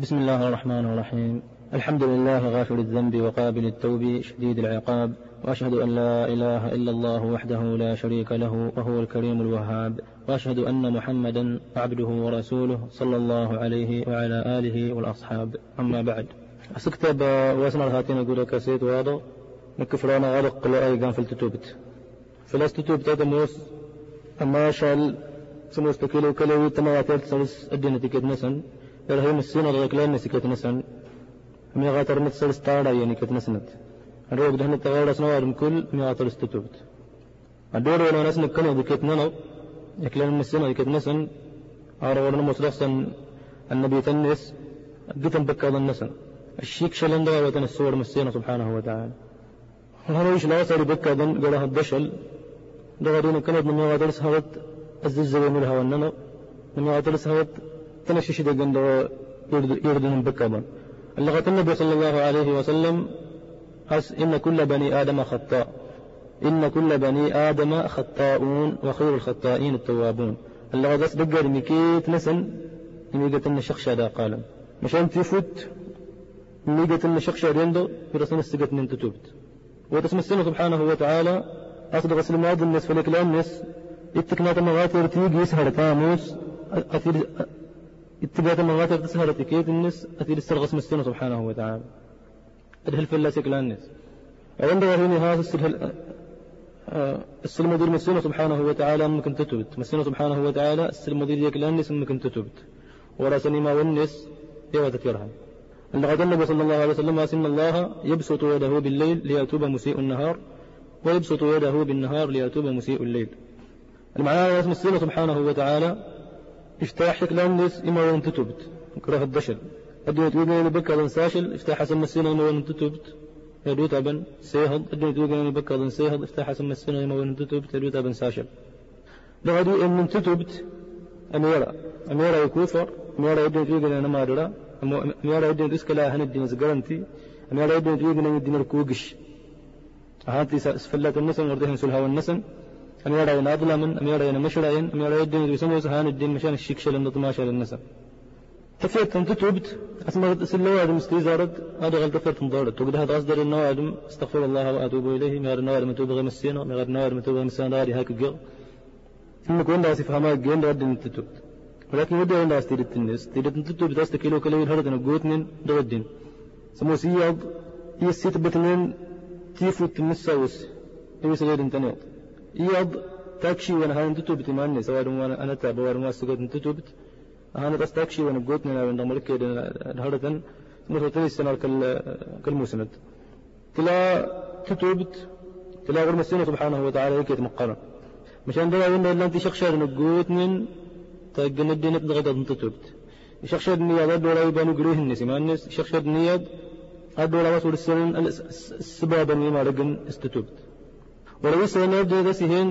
بسم الله الرحمن الرحيم. الحمد لله غافر الذنب وقابل التوب شديد العقاب وأشهد أن لا إله إلا الله وحده لا شريك له وهو الكريم الوهاب. وأشهد أن محمدا عبده ورسوله صلى الله عليه وعلى آله والأصحاب. أما بعد. أسكتب الهاتين أقول كاسيت وهذا نكفرانا غرق قلوا أي قام فلتتوبت فلستتوبت هذا موس. أما شال سموس تكيلو كلو تمواتير سلس الدين تكيت نسن. يرهيم السنة غيكلان نسكت نسن مي غاتر متسل ستارا يعني كت نسنت؟ الروب دهن التغير سنوار كل مي غاتر استتوبت الدور ولا ناس نكنا بكت ننو يكلان مسنا يكت نسن أرى ولا مصرفسن النبي تنس قتم بكا النسن. الشيك شلن دوا وتن السور مسينا سبحانه وتعالى. هرويش لا صار بكا دن قالها الدشل. دغرين كانت من غاتر سهوت الزلزال من الهوى الننو من غاتر سهوت دوا يردن بكا دن لغة النبي صلى الله عليه وسلم حس إن كل بني آدم خطاء. إن كل بني آدم خطاؤون وخير الخطائين التوابون. اللغة دس بقر ميكيت نسن ميقت إن شخشة دا قالا مشان تفوت ميقت إن شخشة ريندو برسن السقت من تتوبت وتسمى السنة سبحانه وتعالى أصدق اسلم هذا الناس فلك الناس إتكنات مغاتر تيجي يسهر تاموس أثير اتباعات المغاتر تسهر تكيت الناس أثير استرغس مستنا سبحانه وتعالى. أدهل فلا سكلا الناس. عند هنا هذا السلم السلم مدير مسنا سبحانه وتعالى ممكن تتبت. مسنا سبحانه وتعالى السلم مدير يكلا الناس ممكن تتبت. وراسني ما والناس يوا تكرها لقد النبي صلى الله عليه وسلم أن الله يبسط يده بالليل ليتوب مسيء النهار ويبسط يده بالنهار ليتوب مسيء الليل. المعنى اسم السنة سبحانه وتعالى افتح شكل الناس إما وانت تبت كره الدشل تقول أن بك أظن ساشل افتح حسن السنة إما وانت تبت يدو تبن سيهض. تقول أن بك أظن سيهض. افتح حسن السنة إما وانت تبت يدو تبن ساشل. لغدو أن انت تبت أميرا. أميرا يكوفر. أميرا يدنيا تقول أن ما درا أميرا يدنيا تسكلا هن الدين زقرنتي أميرا تقول أن الدين الكوغش هاتي سفلات النسم وردهم سلها والنسم يرى أظلم مشرع أم يرى الدين يسمى سهان الدين مشان الشكشل النطماشة للنسب تفيت أنت تبت أسمى سلوا آدم استيزارد هذا غلط فرت مضارد وقد هذا أصدر النوع آدم استغفر الله وأتوب إليه. ما النوع آدم توب غير مسينا ما النوع آدم توب مسينا داري هاك الجو ثم كون داسي فهما جين رد أنت تبت ولكن ودي أن داس تيرت الناس. تيرت أنت تبت داس تكيلو كلو الهرد أنا قوتنين دردين سمو سياد يسيت بتنين تيفو تنساوس يوس غير تتوبت ماني سواء وأنا أنا تاب وأنا ما سقط تتوبت هانا بس تكشي وانا قوتنا أنا عند ملك هردن مثل السنة كل كالمسند تلا تتوبت تلا غير مسينا سبحانه وتعالى هيك يتمقرن. مشان دلا وين إلا أنت شخشر نقوتنين تاجن الدين تغدى انت تتوبت شخشر النياد هذا ولا يبانو قريه الناس ما الناس شخشر النياد هذا ولا وصول السنين السباب اللي ما لقن استتوبت دي دسهين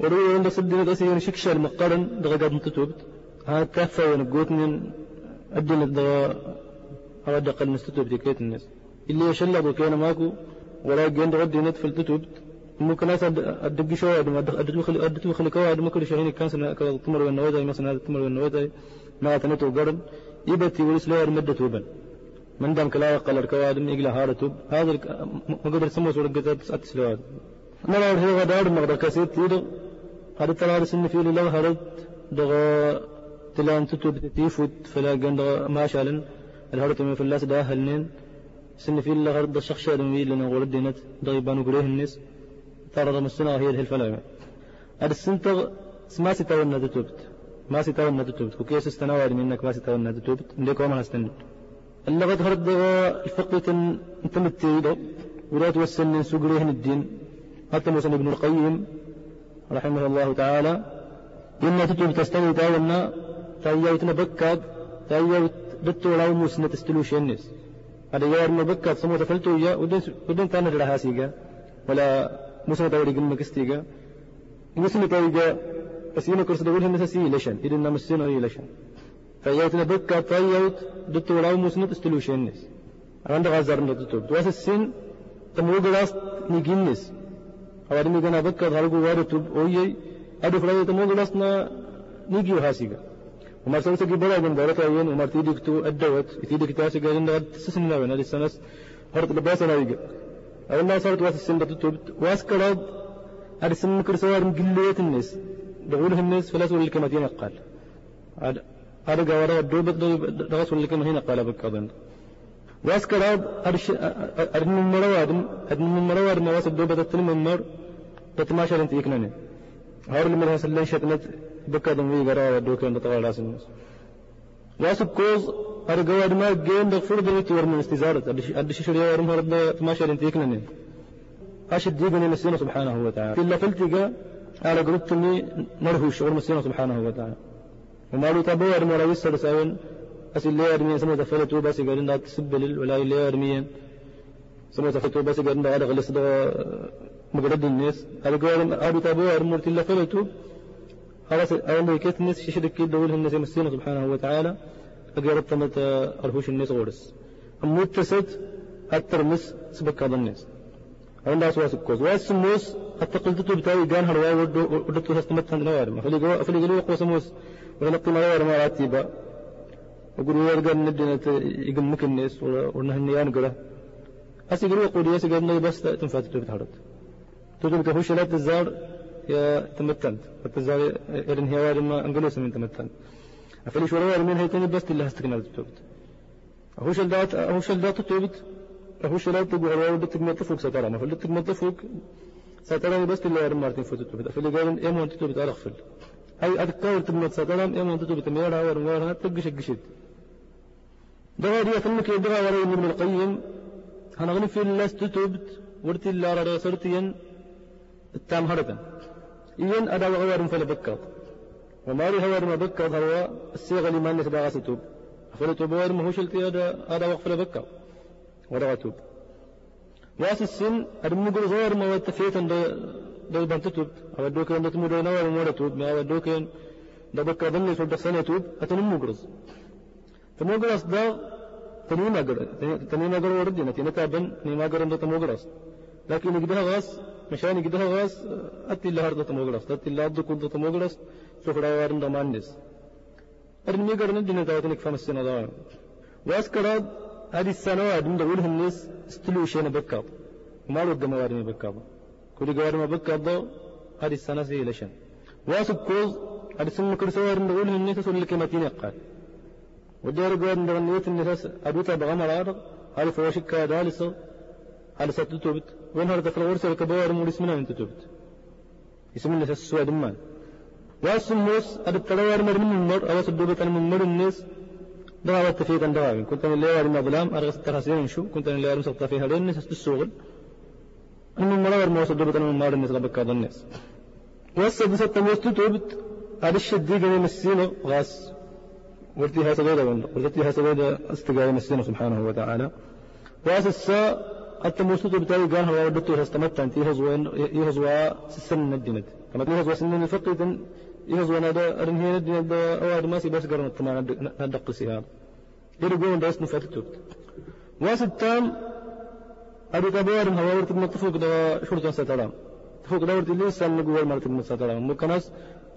ولو عند صدنا دسهين شكشر مقارن دغا متتوبت ها كافة ونقوت من الدين الدغا هذا دقل مستتوبت كيت الناس اللي يشلب كان ماكو ولا جند غدي ندفل تتوبت ممكن ناس أدق شو أدم أدق خلي أدق خلي كوا أدم كل شيء كان سنة كتمر والنوادي مثلا هذا تمر والنوادي ما تنتو قرن يبتي ولسلا مدة توبا من دام كلا قلر كوادم يقلا هارتوب هذا ما قدر سمو سورة قدر هذا ترى سن في لله هرد. دغا تلان تتوب تيفوت فلا جند ما شالن. الهرد من في اللاس ده هلنين. سن في لله هرد الشخص ميل لنا ولد دينت ضيبان وقريه الناس ترى السنة هي الهلفلة هذا السنتغ ما ستاونا تتوبت ما ستاونا تتوبت وكيس استنوار منك ما ستاونا تتوبت عندك وما هستند اللغة هرد الفقه انت متيدو ولا توسل من سوقريه الدين. حتى مثلا ابن القيم رحمه الله تعالى. إن تتوب تستوي تاونا تأيوتنا بكاد تأيوت دتو لاو موسنا تستلو شنس هذا يوار بكاد سمو تفلتو يا ودن تانا درها سيجا ولا موسنا تاوري قلنا كستيجا موسنا تاويجا بس ينا كرس دولها نساسي لشان. إذن نمسنا هي لشان. تأيوتنا بكاد تأيوت دتو لاو موسنا تستلو شنس عند غازر نتوب دواس السن تمو جلاس نيجينس awari gana bakka hargu wari tub oyi adu fulay to mogu lasna nigi hasiga وما سوسك بلا من دولة أين وما تيدك تو الدوت يتيدك تاسي إن قد تسسنا من هذه السنة هرت لباس أنا يجي الناس صارت واس السنة تتوبت واس كراب هذه السنة كرسوار مقلية الناس. دغولها الناس فلا سوى لك مدينة قال هذا قوارا دوبت دغسوا لك مدينة قال بك أظن. واس كراب أرن من مرواد أرن من مرواد ما واس دوبت التلم مر وي غرا ودو كان تطول راس الناس واسب كوز أرجو ما جين دغفر دمي تور من استزارة أدش شريا ورم هرب تماشى انت يكنني أشد ديقني مسينا سبحانه وتعالى. إلا فلتقى على قربتني مرهوش شعور مسينا سبحانه وتعالى. وما له تبور مرا يسر ساون. أسي اللي يرمي سمو تفلتو بس لا تسبل ولا اللي يرمي سمو تفلتو بس قال لا غلس مقرد الناس. هذا قال أبي تابو مرت الله فلتو خلاص أول كيت الناس ششدك كيد دولها الناس يمسينا سبحانه وتعالى. أقرب تمت أرهوش الناس غورس. أموت تسد الترمس سبك هذا الناس. عند أسواس الكوز والسموس حتى قلت بتاعي قال هروا ودت هستمت عند نوارم فلي جو فلي قالوا قوس سموس ولقي ما نوارم على تيبا يقول ورقة ندنا يقمك الناس ونهنيان قره أسي قالوا قولي أسي قالوا بس تنفات تبتحرت تدرك هو شلات الزار يا تمتنت التزار إرن هي وارد ما أنجلوس من تمتنت أفلي شو روار من هيتني بس اللي هستكنا التوبت هو شلات هو شلات التوبت هو شلات تقول روار بدك ما تفوق سترى ما فلتك ما تفوق سترى بس اللي وارد مارتين فوت التوبت أفلي قال إيه ما أنت توبت أرخفل أي أتكاور تبنى سترى إيه ما أنت توبت ميرا وارد وارد تقش قشيد دغا دي أفلك دغا وري من القيم. هنغني في الله ستوبت ورتي الله رأى سرتين التام هربا. إين أدا وغير فلبكت وما لي هوار ما بكت هو الصيغة لما الناس دا غاستوب فلتوب وغير ما هو شلتي أدا أدا وقف لبكت ودا توب. وأس السن أدمقل غير ما واتفيت أن دا بنتتوب أو دوكين دا تمو نوار ما توب. ما دوكين دا بكا ظني سلطة سنة توب. أتنمقرز تمقرز دا تنين أقر تنين أقر وردنا تنتابن نيما أقر دا تمقرز لكن يقدها غاس مشان يقدها غاس أتي الله هرد تموغلس أتي الله هرد كنت تموغلس سفر وارن دمانس أرن ميقر ندين تاوتنك فم السنة دار واسكراد هذه السنة وادن دولها الناس استلو شينا بكاب. وما لو قم وارن بكاب. كل قوارن بكاب دو هذه السنة سي لشان واسب كوز هذه السنة كرسا وارن دولها الناس سول لك متين يقال ودار قوارن دولها الناس أبوتا بغمر عارض هذه فواشك دالسة على ست وين هذا في الغرسة الكبار مول اسمنا أنت توبت اسمنا السواد مان والسموس هذا التلوار مر من المر أو سدوبة من مر الناس. دعوة تفيد عن دعوة كنت من اللي ما ظلام أرغس التخاسين شو؟ كنت من اللي أرغس فيها لين الناس السوغل أن المرور ما سدوبة من مر الناس غبك هذا الناس. والسد ست موست توبت هذا الشد دي جميع مسينه غاس. ورتيها سبيدا ورتيها سبيدا استقال مسينه سبحانه وتعالى. واسس حتى موسوط بتاعي قال هو ودته استمتع انت يهزوا يهزوا سن الدند كما يهزوا سن الفقه يهزوا نادا ارنهي الدند اواد ما سي بس قرن التمان ندق سيها. يرجون داس نفتت وستام أبي كبار هو ورت متفوق ده شرطة سترام تفوق ده ورت اللي سن نقول مرت من سترام مكناس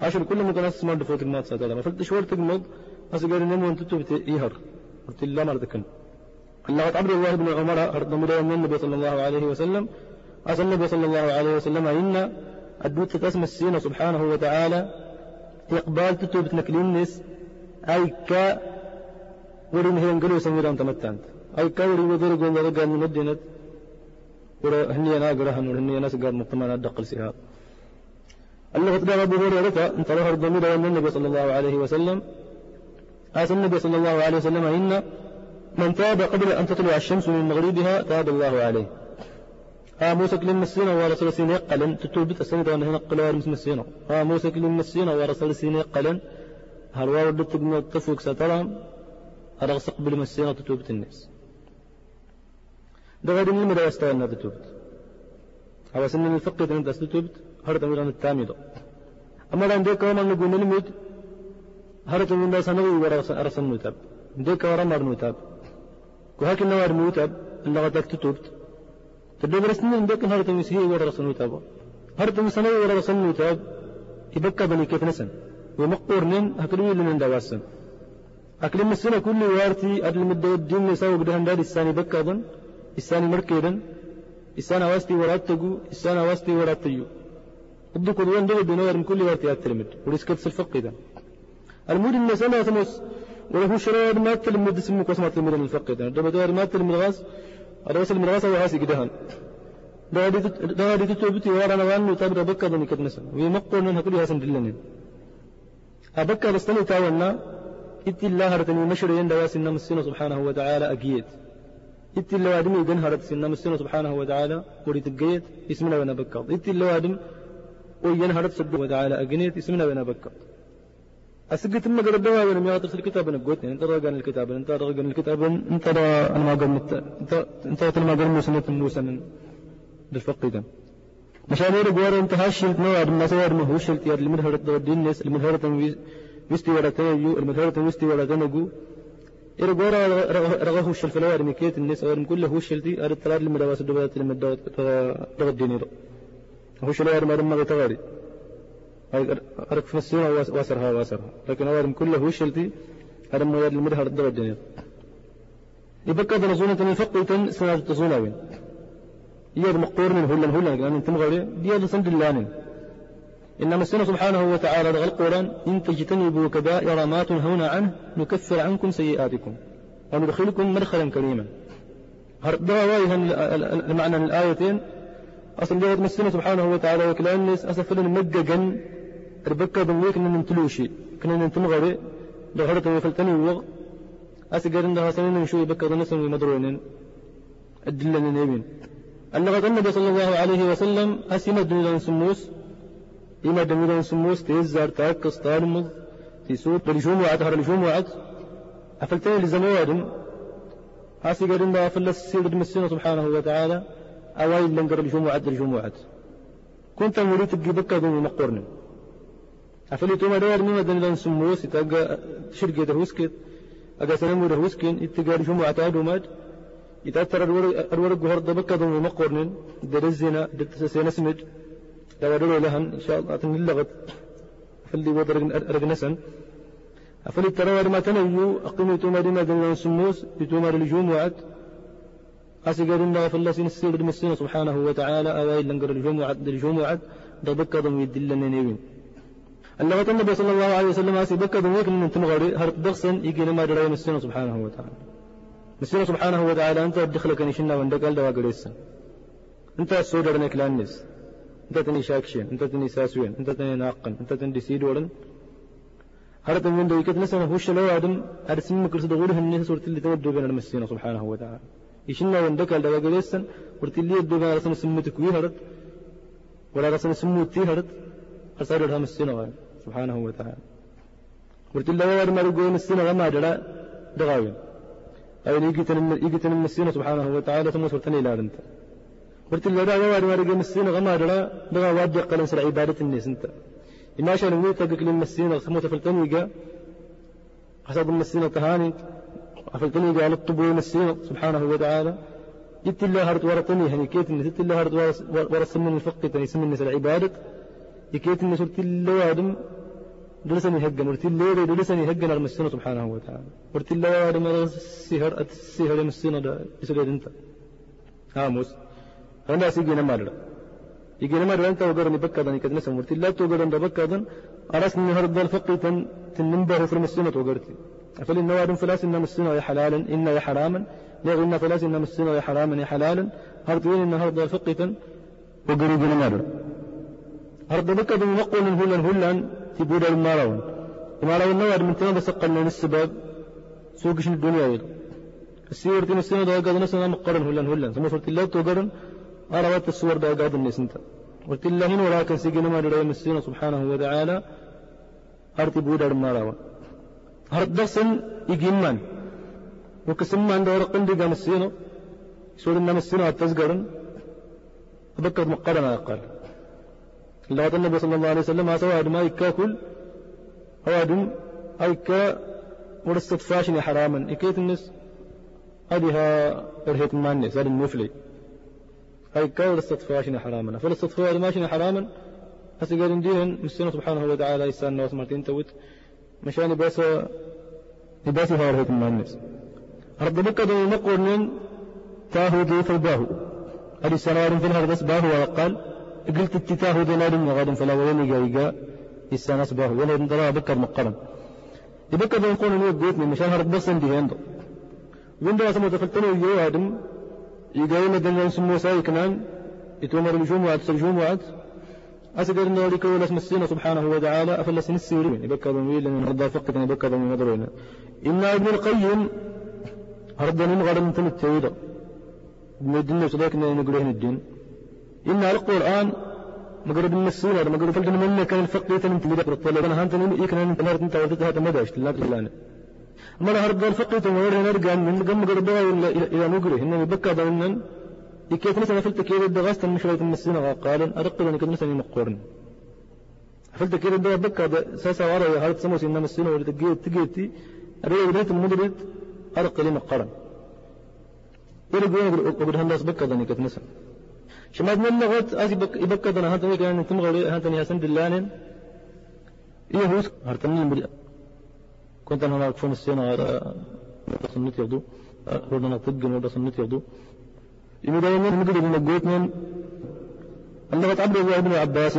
عشر كل مكناس ما دفوت ما سترام فلت شورت المض أسجل نمو أنت تبت يهر ورت الله مرتكن الله عبد الله بن عمر من النبي صلى الله عليه وسلم. أسأل النبي صلى الله عليه وسلم إن الدوت تسمى السين سبحانه وتعالى. إقبال تتوب تنكلين نس أي كا ورين هي انقلوا سميران تمتانت أي كا ورين وذير قوم ورقا من الدينت ورا هني أنا أقرأهن ورهني أنا سقار مطمئن أدقل سيها. الله قد أبو هريرة أنت ظهر الضمير النبي صلى الله عليه وسلم. أسأل النبي صلى الله عليه وسلم إن من تاب قبل أن تطلع الشمس من مغربها تاب الله عليه. آه موسى كلم السينة ورسول سينة يقلن تتوبت السنة وأنا هنا قلوا ورمس السينة آه موسى كلم السينة ورسول سينة يقلن هل وردت من التفوق سترام أرغس قبل مسينة تتوبت الناس. ده غير من المدى يستوى تتوبت أو سنة الفقه أنت تتوبت هرت من التامدة أما لأن ديك وما نقول نلمد من الناس نغي ورسل نتاب ديك ورمر نتاب وهكذا نوار موتاب اللي غدك تتوبت. تدبر سنين ديك هرت مسيح ورسل نتاب هرت مسنوي ورسل نتاب يبكى بني كيف نسن ومقور نين هكذا لمن دواسن أكل السنة كل وارتي أدل مدة الدين يساوي قدهن دار الثاني بكا أظن الثاني مركيدا الثاني واستي وراتقو الثاني واستي وراتيو قد قدوان دو بنور كل وارتي أتلمد. ورسكت سلفق إذا المود إن سنة ثمس وله شراب ما تلمد سمك وسمع تلمد الفق إذا دو ما تلمد غاز الرأس المرغاس وهاسي قدهن دادي تتوبتي وأنا وانو تابر بكا دني كدنسا ويمقو نن هكذا هاسن دلنين أبكى بستني تاونا إتي الله هرتني مشر يندا سنة السنة سبحانه وتعالى أكيد إتي الله وادم يدن هرت سنة السنة سبحانه وتعالى وريت الجيد اسمنا بنا بكا إتي الله وادم وين هرت سبحانه وتعالى أجنيت اسمنا بنا بكا أسقط ما قرب دوا ولا ما ترسل الكتاب أنا قلت أنت راجع الكتاب أنت راجع الكتاب أنت را أنا ما قال أنت أنت ما قال موسى موسى بالفقدا مشان يرى قوار انت هاشلت نوع ما سوار ما هو شلت يار المن هرت دو دينس المن هرت ويستي ولا تيو المن هرت ويستي ولا تنقو يرى قوار رغه الشل فلوار مكيت الناس اور كله هو شلتي أرد تلاد لما دوت دغ الدينير هو شلوار ما دم تغاري أرك في السنة واسرها واسرها لكن أوارم كله هو شلتي هذا ما يد المدهر الدغ الدينير يبقى ذا من فقيتا سنة تصوناوين يد مقور من هلا هلا يعني انت مغري ديال سند اللانين. إنما السنة سبحانه وتعالى لغى القرآن إن تجتنبوا كبائر ما تنهون عنه نكفر عنكم سيئاتكم. وندخلكم مدخلا كريما. دواويها المعنى من الآيتين. أصل جوة السنة سبحانه وتعالى وكلا الناس أسفل مججا ربكا بنويك إن ننتلوشي كنا ننتمغري دهرت وفلتني وغ أسجر إنها سنين شوي بكا ونسم ومدرونين أدلنا نيبين اللغة النبي صلى الله عليه وسلم أسمى دنيا سموس إما دنيا سموس تيزار تاكس تارمض تيسوت بالجمعة هر الجمعة أفلتين لزموادم. هاسي قال إنه أفل السيد المسينة سبحانه وتعالى أوائل لنقر الجمعة الجمعة كنت مريد تبقي بكا دون مقرن. أفلي توما دار مما دنيا سموس يتاقى شركة دهوسكت أقا سنمو دهوسكين يتقى الجمعة تادو ماد يتأثر الورق هرد بكة ومقرن درزنا دتسينا سمج لو أدلوا لهن إن شاء الله أتن اللغت فاللي ودرق أرقنسن أفلي ترى ما تنيو أقيموا توما ديما دلنا سموس بتوما الجوم وعد أسيقر الله فالله سين السير دمسينا سبحانه وتعالى أوائل لنقر الجوم وعد دبكة ضم يدلنا نيوين. اللغة النبي صلى الله عليه وسلم أسي بكة ضم يكن من تمغري هرت دغسن يجي لما درين السنة سبحانه وتعالى. مسنا سبحانه وتعالى أنت دخلك نشنا وندك قال دوا قريسا أنت السودر نك لانس أنت تني شاكشين. أنت تني ساسوين. أنت تني ناقن. أنت تني سيدورن. هرت من دو يكت نسنا هوش لو آدم أرسم مكرس دغوره الناس صورت اللي تودو بين المسينا سبحانه وتعالى. يشنا وندك قال دوا قريسا ورت اللي يدو بين رسم سمتك وي هرت ولا رسم سموتي هرت. لها مسينا سبحانه وتعالى. ورت اللي وار ما رجوين السنة وما درا دغاوين أو يجتن المسينة سبحانه وتعالى ثم سرتني إلى أنت. قلت له لا وارد وارد المسينة غما لا بغا وادي قلن سر عبادة الناس أنت. إما شان ويتا قل المسينة ثم تفلتني جا حسب المسينة تهاني. أفلتني جا على الطب المسينة سبحانه وتعالى. جبت الله هرت ورتني هني إن جبت الله هرت ورسم من الفقه تني سمن سر يكيت إن سرت الله آدم دلسني هجا مرتي الليل دلسني هجا المسينة سبحانه وتعالى. مرتي ما السهر السهر المسينة دا يسجد انت. هاموس أنا سيجي نمر يجي نمر أنت وقرني بكذا كذا نسمع مرتي لا توقر عند بكذا أرسني هرد ضل فقي تن تنبه في المسينة وقرتي أفل النواد فلاس إن مسينة يا حلالا إن يا حراما لا إن فلاس إن مسينة يا حراما يا حلالا هرد وين إن هرد ضل فقي تن وقري نمر هرد بكذا نقول هلا هلا تبود المارون المارون نواد من تنبه سقلنا السبب سوقش الدنيا يدو السيور تين السنة ده قاد نسنا مقرن هلن هلن ثم فرت الله توقرن أروات السور ده قاد الناس انت. قلت الله هنا ولكن سيجينا ما دري مسينا سبحانه وتعالى. ماراوا هرت درسن يجيمان وكسم من؟ دور قندي قام السينو سور النام السينو التزقرن أبكر مقرن أقل الله النبي صلى الله عليه وسلم سوى ما يكاكل هوادم أيكا ورست فاشني حراما. إكيت النس هذه إرهيت ماني هذا المفلي. أي كا ورست فاشني حراما. فلست فاشني حراما هسي قال دين مسنا سبحانه وتعالى يسان ناس مرتين توت مشان بس إباسي هار هيك من الناس رب بكد نقول تاهو دي فالباهو. أدي سنوار في الهرد باهو وقال قلت التتاهو دي نار غاد فلا وين جايجا السناس باهو ولا ندرا بكر مقرن. يبكر يقول إنه بيتني مشان هرد بس عندي عنده وين سمو تفلتني يو آدم يقاوم الدنيا سمو ساي كمان يتومر الجمعة الجمعة أسجد أن ذلك ولا اسم السنة سبحانه وتعالى أفلا سن السيرين يبكى ضمير لأن رضا فقط يبكى ضمير مدرنا إن ابن القيم هرد من غير من تم التويدة ابن الدين وصدق أن نقوله الدين. إن القرآن مقرب من السنة مقرب فلك من كان الفقه يتنم تلقى برطولة أنا هانت نمي إيكنا أنت نهرت أنت ولدت هذا مدى أشت لا تلانا أما أنا هرد الفقه تموري نرجع من قم مقرب إلى نقوله إنه يبكى ضمنا يكيف نسمع فلت كيف الدغاست المشروع المسينة قال أرقل أن كنسمع مقورن فلت كيف الدغا بكا ساسا وارا يا هارت سموس إنما السنة ولد تجيت أريد بداية المدرد أرقل مقرن إلى قوين أقول هندس بكا ذني كتنسى شماد من لغت أزي بكا ذنا هذا ويك أن تمغلي هذا يا سند اللانين. إيه هوس هرتني مري. كنت أنا هناك فون السنة هذا صنت يغدو. ردنا طق ولا صنت يغدو. يمدين نقول من أنه عبد الله بن عباس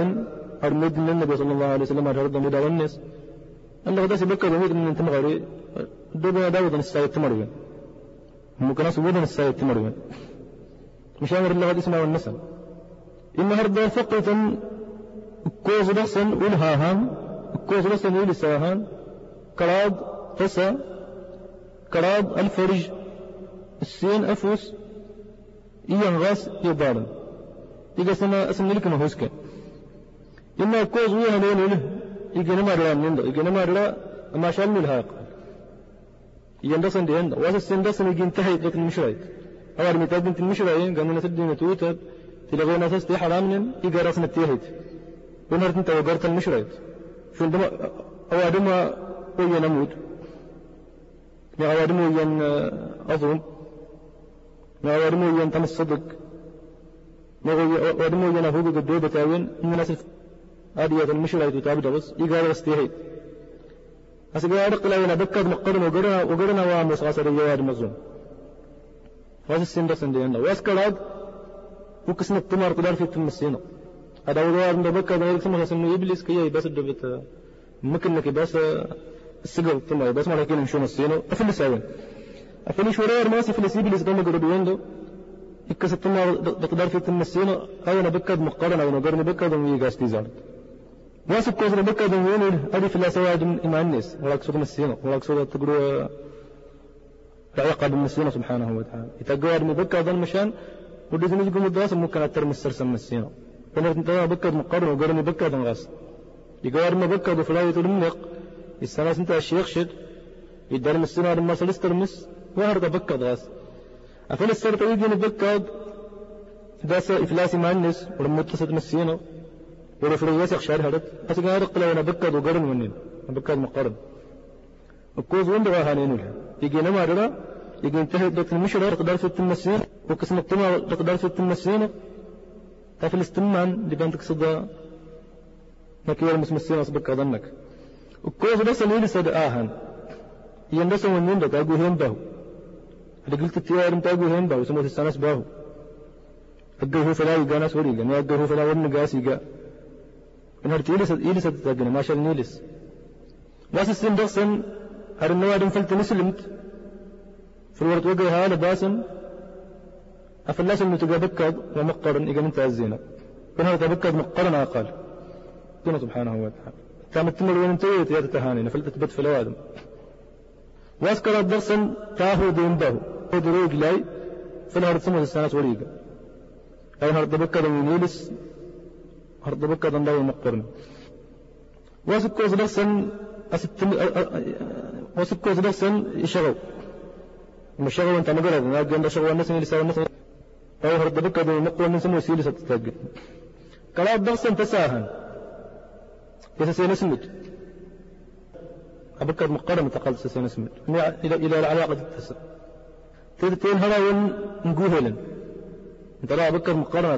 أرمد من النبي صلى الله عليه وسلم أرد مدى والناس أنه داس بكر يميد من تمغري دوبنا داود السايد تمرين ممكن أسودنا السايد تمرين مش أمر اللغة الإسماء والنسب. إن هرد فقط كوز لحسن ولهاهم كوز لحسن ولساهم كراد فسا كراد الفرج السين أفوس ينغس يدار إذا سنة أسمي لكم هوسك. إن كوز ويهن وله إذا نما رلا من دو إذا نما رلا ما شاء الله يقول يندسن دي عنده واسا السين دسن يجي انتهيت لكن مش رايت awar mitadin til mishrayin gamana tadina tutab tilagona sasti haramnin igarasna tihit ونرد أنت وقرت المشرد شو عندما اوادما وين أموت اوادما وين اظن ما ورمو ين تم الصدق ما ورمو ين هو قد تاوين. من الناس هذه المشرة تتابع بس يقال استيهي أسيقى أرق لا ينبكد مقرن وقرنا وقرنا وامس غاسر يواد مزون يندا واس كلاد وكسنا التمار قدر في تم السينا هذا هو واد مبكد ما يكسم اسمه إبليس كي بس دبت ممكن بس السجل التمار بس ما لكن نشوف السينا أفل ساوين أفني شورير ماسي في السيب اللي سقام قرب يندو إكستنا بقدر في التمسينة أو نبكد مقارنة أو نقرن بكد ويجاس تيزارد ماسي كوز نبكد وين أدي في الأسواج إمام الناس ولا كسود مسينة ولا كسود تقولوا تعيقد المسينة سبحانه وتعالى. يتقوى مبكد المشان ودي تنجي قوم الدراسة ممكن أتر مسترسم مسينة فنرد نتابع بكد مقارنة وقرن بكد غاس يقوى مبكد وفلاوي تلمق السنة انت الشيخ شد يدار مسينة لما سلستر مس وهرد بكد غاس أفل السرط يجي نبكد داس مع الناس ولما اتصلت مسينا ولا فري يسق شهر هرد. أسقى هرق لو نبكد وقرن منين. نبكد مقرن الكوز وين دغا هانين لها. يجي نما رلا يجي انتهي دوت المشرة تقدر في التمسين. وقسم التما تقدر في التمسين. تفل استمان اللي بنتك صدا نكير مسمسين أصبك أظنك الكوز بس اللي لسه آهن. يندسوا من يندك أقول هم بهو اللي قلت انت أقول هم بهو سموت السنس بهو أقول فلا يقى ناس وريقا ما أقول فلا ورن قاسي قا إن هرتي إليس إليس تتاقنا ما شاء نيلس. واس السن دغسن النوادم فلت نسلمت في الورد هالا باسم. أفلاس إنه تقابكد ومقرن إذا من الزينة كنا تبكد مقرن أقل. دون سبحانه وتعالى. كانت تمر وين انتويت يا تتهاني نفلت تبت في الوادم. واسكر الدرسا تاهو دين به. ودروج لاي في الهرد سمو السنة وريقا أي هرد بكد من يلس هرد بكد الله مقرن. واسكوز درسا أستم واسكوز درسا يشغل. مشغل انت مقرد ناقل عند شغل الناس اللي سوى الناس أو هرد بكد مقرن من سمو سيلس تتاقل كلا درسا تساهن يتسين اسمت أبكر مقرن تقل سسين اسمت إلى إلى العلاقة تتسع. تدتين هلا ون نقوهلا أنت لا أبكر مقرن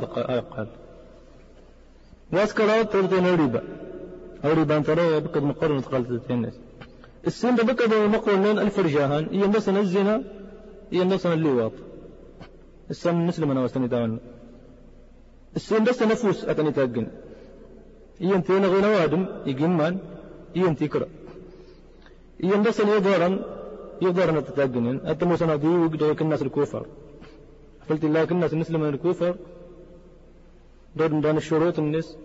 قال. واسكرات تدتين أوريبا أوريبا أنت لا أبكر مقرن تقل تدتين ناس السين بكذا مقولين الفرجاهان يندسنا الزنا يندسنا اللواط. السن مسلم أنا وستني داون. السين بس نفوس أتني تاجن ينتين غير وادم يجمان ينتي كرا يندسنا يدورن يدورن تتاجنين أتمو سنة ديوك دوك الناس الكوفر. قلت الله الناس مسلم الكوفر. دور دان الشروط الناس.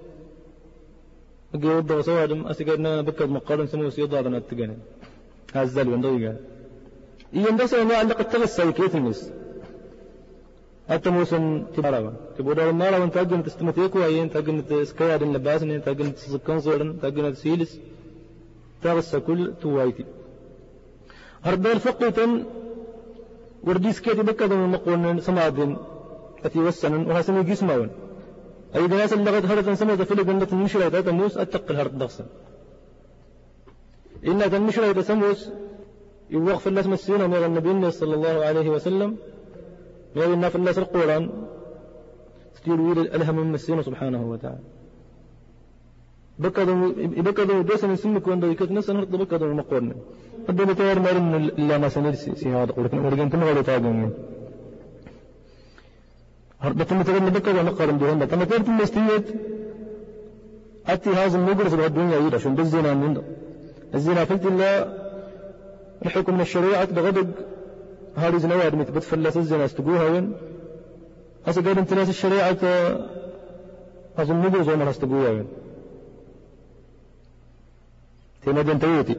أجي وضع صوادم أسيقنا بكد مقارن سمو سيضارنا التقنين هزال وندوي قال يندس ما عندك التغسى كيف الناس حتى موسم تبارا تبود المال وانت تاجن تستمتيكو أين تاجن تسكيا دين لباسن تاجن تسكن صورن تاجن تسيلس تغسى كل توايتي هربال فقيتن ورديس كيتي بكد مقولن سمادين أتي وسنن وهسمي جسمون أي ناس اللي قد هرت سموت في لجنة المشرة تموس أتقل هرت ضغسا إن المشرة تسموس يوقف الناس مسينا من النبي صلى الله عليه وسلم. من الناس في الناس القرآن ستير ويل الألهم من مسينا سبحانه وتعالى. بكذا بكذا دوسا من سمك وأن ذيك ناس نهرت بكذا مقورنا قد بتوار مارن إلا ما سنرسي سي هذا ولكن ولكن كم غير تاجمين بتم تقول بكذا مقارن بهم تم تقول مستيت أتي هذا المجرس الدنيا يدا شن بالزنا من الزنا قلت الله الحكم من الشريعة. بغدق هذه زنواد مثبت فلس الزنا. استقوها وين؟ هسه قال انت ناس الشريعة هذا المجرس وما استقوها وين؟ في مدن تويتي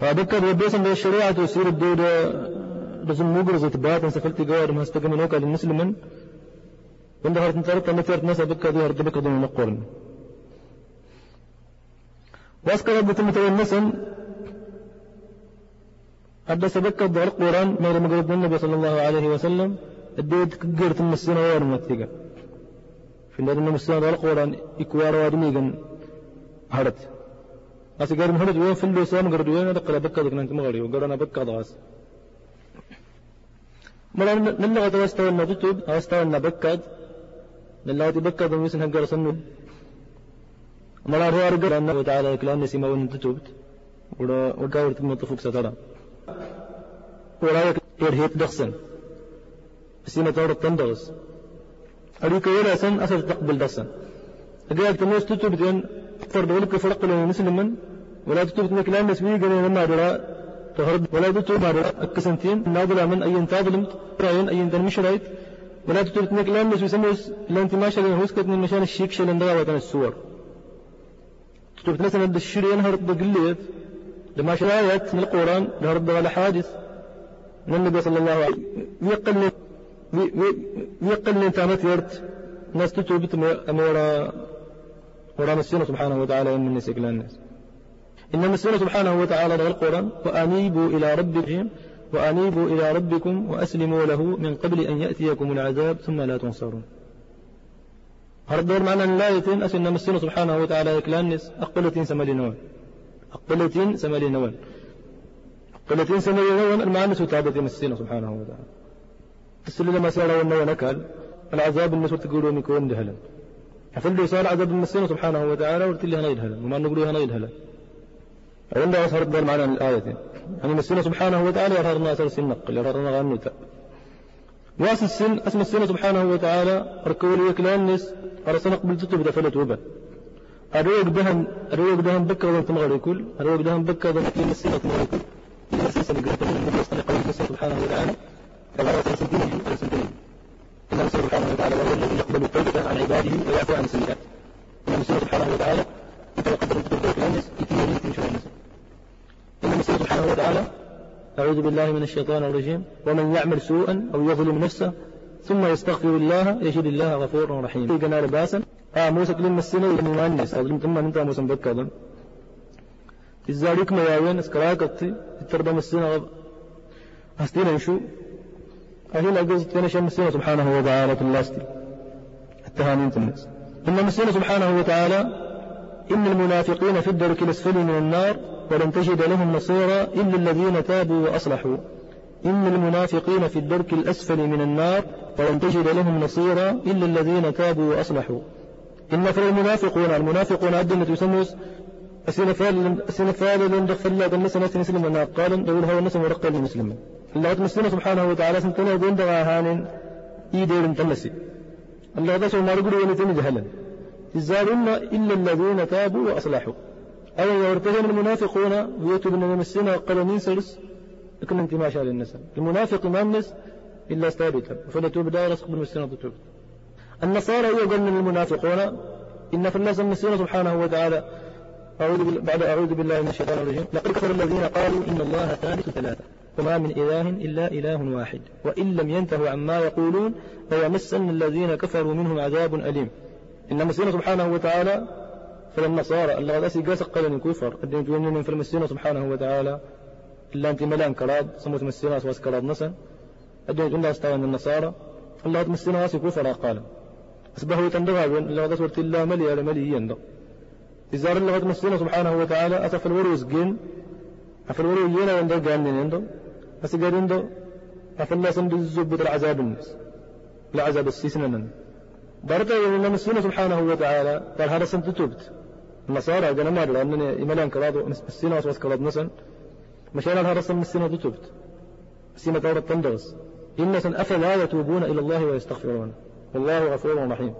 فبكر يبيس من الشريعة ويصير الدودة لازم مجرز تبات ان سفلتي قوار ما استقم نوكا للمسلمين وند هرت نترت نترت نسا بكا دي هرت بكا دي نقرن واسكر رب تمتوي النسن أبدأ سبكا دار القرآن ما لم يقول النبي صلى الله عليه وسلم الدود كجرت المسنة وير متيجا في الذين المسنة دار القرآن إكوار وادميجن هرت أسي قال مهرج وين في اللسان قرد وين دقلا بكا دقنا أنت مغري وقرنا بكا ضغاس توستوى النبتب أوستوى النبكد لله تبكد ويسن هنقر سنو. ملا روا رقر أنه تعالى كلان نسيما ونتتبت ولا وكاورت مطفوك سترى. ولا يرهيت دخسن. سينا تورط تندغس أريك ولا سن أسر تقبل دخسن. أقول تموس تتبت أن فرد ولك فرق لنا مسلما ولا تتبت أنك لا نسوي قال لما درا تهرب ولا تتوب على الكسنتين ناظر من أي تاظلم رأين أي تنمش رايت. ولا تتوب تنك لا الناس يسموس لا انت ماشى لين هوسكت من مشان الشيك شل اندغا وتن السور. تتوب مثلا الشير ينهر بقليت. لما شرايت من القرآن لهرب على حادث. من النبي صلى الله عليه وسلم. يقل يقل لين تامت يرت ناس تتوب أمورا ورا مسينا سبحانه وتعالى إن الناس يقلان الناس. إن مسينا سبحانه وتعالى له القرآن وأنيبوا إلى ربكم وأنيبوا إلى ربكم وأسلموا له من قبل أن يأتيكم العذاب ثم لا تنصرون. هردور معنا الآيتين أسن مسينا سبحانه وتعالى يكلانس أقلتين سمالي نوان أقلتين سمالي نوان أقلتين سمالي نوان المعنس وتابتين مسينا سبحانه وتعالى. تسل لما سألوا النوان أكل العذاب النسوة تقولوا ميكون دهلا. حفل صار عذاب المسينا سبحانه وتعالى ورتلي هنا يدهلا وما نقولوا هنا يدهلا. عندها أسهر الدار معنا الآية. يعني مسينا سبحانه وتعالى يرهر الناس السن نقل يرهر غنوتا واس السن اسم السنة سبحانه وتعالى ركوا لي كلام نس أرسل قبل تتوب دفلت وبا أروق دهن أروق دهن بكر وانت مغري كل أروق دهن بكر وانت مسينا مغري كل مسينا بقرأت من يستنق الله سبحانه وتعالى فلا رسل دينه رسل دينه إن سبحانه وتعالى وهو الذي يقبل التوبة عن عباده ويعفو عن السيئات إن سبحانه وتعالى يتوقف التوبة كلام نس يتيني يتيني نس إن المسيح سبحانه وتعالى أعوذ بالله من الشيطان الرجيم ومن يعمل سوءا أو يظلم نفسه ثم يستغفر الله يجد الله غفورا رحيما في جنار باسا آه موسى كلمة السنة ومن مؤنس أظلم ثم أنت موسى بكا في ذلك ما ياوين اسكراكتي التربة السنة أستينا نشو أهل أجوز تنشى السنة سبحانه وتعالى تلاستي التهانين الناس إن السنة سبحانه وتعالى إن المنافقين في الدرك الأسفل من النار ولن تجد لهم نصيرا إلا الذين تابوا وأصلحوا إن المنافقين في الدرك الأسفل من النار ولن تجد لهم نصيرا إلا الذين تابوا وأصلحوا إن في المنافقون المنافقون أدنة يسموس السنفال لن دخل الله دم سنة مسلم أنا قال دول هو الناس ورقة المسلم الله تمسنا سبحانه وتعالى سنتنا دون دغا هان إيدير تمسي الله ذا سو مرقل ونتم جهلا تزالون إلا الذين تابوا وأصلحوا أو يرتهم المنافقون. ويتوب من المسنا قال سرس لكن أنت ما شاء للنسل المنافق ما النس إلا استابتا فلتوب دائرة قبل المسنا تتوب النصارى يقول من المنافقون. إن في الناس المسيرة سبحانه وتعالى. أعوذ بعد أعوذ بالله من الشيطان الرجيم. لقد كفر الذين قالوا إن الله ثالث ثلاثة. وما من إله إلا إله واحد. وإن لم ينتهوا عما يقولون فيمسن الذين كفروا منهم عذاب أليم. إن مسيرة سبحانه وتعالى فالنصارى الله غدا سيقاس قلن كفر الدين تونين في المسيرة سبحانه وتعالى. إلا أنت ملان كراد سموت مسيرة سواس كراد نسا الدين تونين استوى النصارى. الله تمسيرة واسي كفر قال أصبحوا تندغابون الله غدا سورت الله ملي على ملي يندغ إزار الله تمسينا سبحانه وتعالى أتف الوروز جن أف الورو ينا يندو قال من يندو أسجد يندو أف الله سند الزبط العذاب الناس. العذاب السيسنا برتا يقول مسينا سبحانه وتعالى. قال هذا سنت تبت. النصارى ما أدري أنني إملان كرادو مسينا وسوس كراد نسن مشان هذا سن مسينا تبت مسينا تورط تندرس. إن سن أفلا يتوبون إلى الله ويستغفرون. والله غفور رحيم.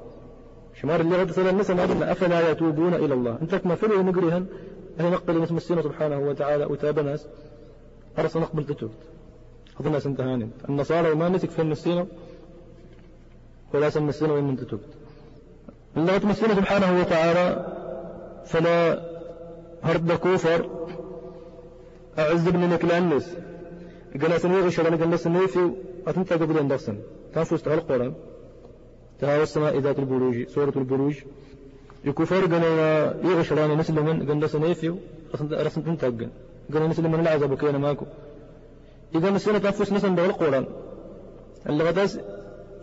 شمار اللي غد سلام مثلا أدنى أفلا يتوبون إلى الله. أنت كما فلو نقريهن أهي نقبل اسم السنة سبحانه وتعالى وتاب ناس. أرس نقبل تتوب أظن ناس انتهانين النصارى وما نسك في المسينة ولا سم السنة وإن تتوب الله سبحانه وتعالى. فلا هرد كوفر. أعز بن نكلانس قال سنوي غشرا قال سنوي في أتنتا قبل أن درسن تنفس تهل القرآن تهاوى السماء ذات البروج. سورة البروج. يكفر قنا يغشران مسلما قنا سنيفيو رسم تنتقن قنا مسلما العذاب كينا ماكو. إذا مسلمة تنفس نسن دول القرآن اللي غداس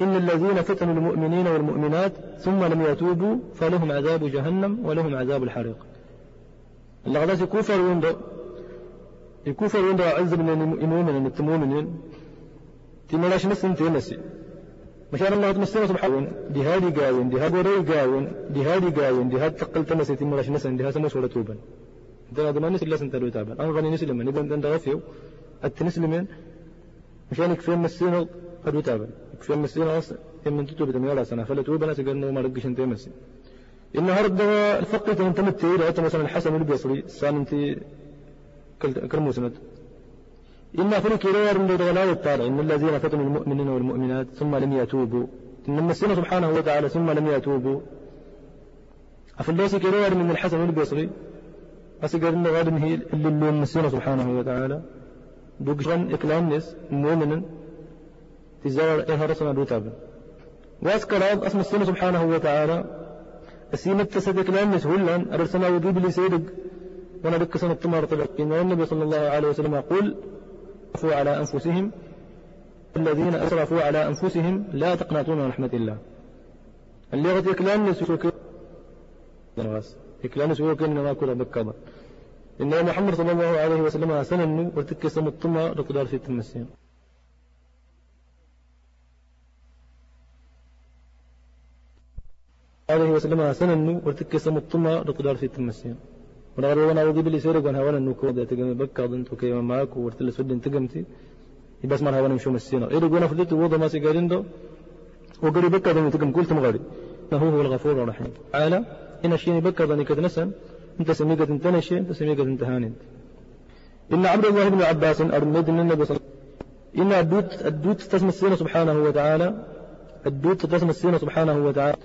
إن الذين فتنوا المؤمنين والمؤمنات ثم لم يتوبوا فلهم عذاب جهنم ولهم عذاب الحريق. اللي غداس يكفر ويندو يكفر ويندو عز من المؤمنين التمؤمنين تملاش نسن تنسي مشان الله تمسنا سبحانه دهادي قاين دهاد وري قاين دهادي قاين دهاد تقل تمسي تملاش نسن دهاد سموس ولا توبا انت هذا ما نسل لسن تلو تابا أنا غني نسلم نبغى أنت غفيو التنسلمين مشان يكفي مسينا قد تابا تتوب تميالا سنة فلا توبا ناس قالوا ما رقش أنت مسي إن هرد الفقه انت متيرة مثلا الحسن البصري سان أنت كرموسنت إما فلك يرير من دغلاء الطالع إن الذين فتنوا المؤمنين والمؤمنات ثم لم يتوبوا. إن المسين سبحانه وتعالى ثم لم يتوبوا. أفلوسك يرير من الحسن البصري أسقر إن غادم هي اللي اللي المسين سبحانه وتعالى. بقشان إكلام نس مؤمنا تزار إيه رسنا دوتابا وأذكر أسم السنة سبحانه وتعالى. أسيمة تسد إكلام نس هلا أرسنا وجيب لي سيدك وأنا بك سنة تمر إن النبي صلى الله عليه وسلم يقول أسرفوا على أنفسهم. الذين أسرفوا على أنفسهم لا تقنطوا من رحمة الله. اللي غد يكلان نسوك يكلان نسوك إنما كل بكذا إن محمد صلى الله عليه وسلم سنن وتك سمطما لقدار في التمسين عليه وسلم سنن وتك سمطما لقدار في التمسين ونغري وأنا وذي بلي سيرك وانا هوانا نوكو ده تقمي بكا ضنتو كيما معاك ورتل سودين تقمتي يبس مر هوانا مشو مسينا إيرك وأنا فدت وضع ما سيقارين دو. وقري بكا ضني تقم قلت مغاري هو هو الغفور الرحيم. تعالى إن الشيء بكا ضني كتنسن انت سميقة انتنشي انت سميقة انتهانين إن عبد الله بن عباس أرمد من النبي صلى إن الدوت الدوت تسمى السينة سبحانه وتعالى. الدوت تسمى السينة سبحانه وتعالى.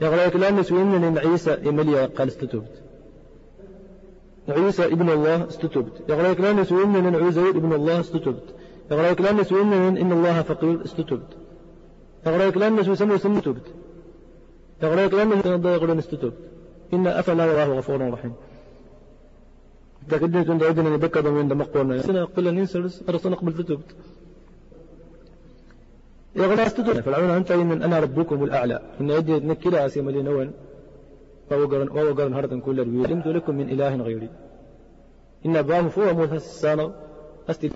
لا نسوين من عيسى إمليا قال استتوبت عيسى ابن الله استتبت. لا نسوين من عزير ابن الله استتبت. نسوين من إن الله فقير استتبت. لا نسوي سمو سمو تبت. يقول لك لا نسوي يقولون استتبت. إن أفلا يراه غفور رحيم. أدنى أن يبكى من دم قولنا سنة قل ننسلس أرسل نقبل تتبت يقول استتبت فالعون أنت إن أنا ربكم الأعلى. إن أدي نكلا أسيم لنوان وهو قال هردا كل علمت لكم من إله غيري. إن أبام فوق موسى السانة أستي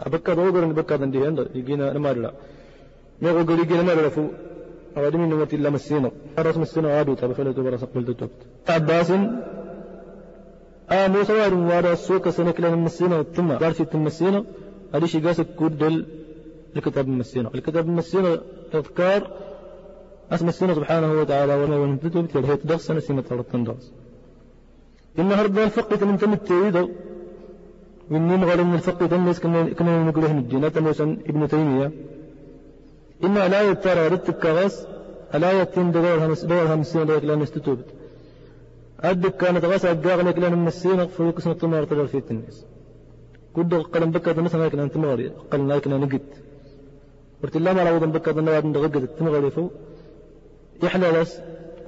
أبكى وقرن ذن دي يجينا نمارلا ميغو قال يجينا نمارلا فو أوادمي نمت إلا مسينا. رأس مسينا وادو تابا فلا تبرا سقبل تبت عباس آه موسى وارم وارا السوق سنك لنا مسينا والتما دارسي تمسينا هذه شيء قاسك كودل الكتاب المسينا الكتاب المسينا تذكار اسم السنة سبحانه وتعالى وما ينتجب تلك هي تدرس سنة سنة ثلاثة درس هرب الفقه من تم التوحيد وإني مغالي من الفقه تنس كنا نقوله الدين تموسا ابن تيمية. إن لا يترى ردت كغس لا يتم دورها دورها مسينا دورك لأن استتوبت. أدك كانت غاس أدقاغ لك لأن مسينا فوق اسم الطمار تجر في التنس. كد قلم بكة مثلا لكن أنت مغري قلنا لكن أنا قد قلت الله ما لو بكة النواد غقد تمغري فوق يحلى بس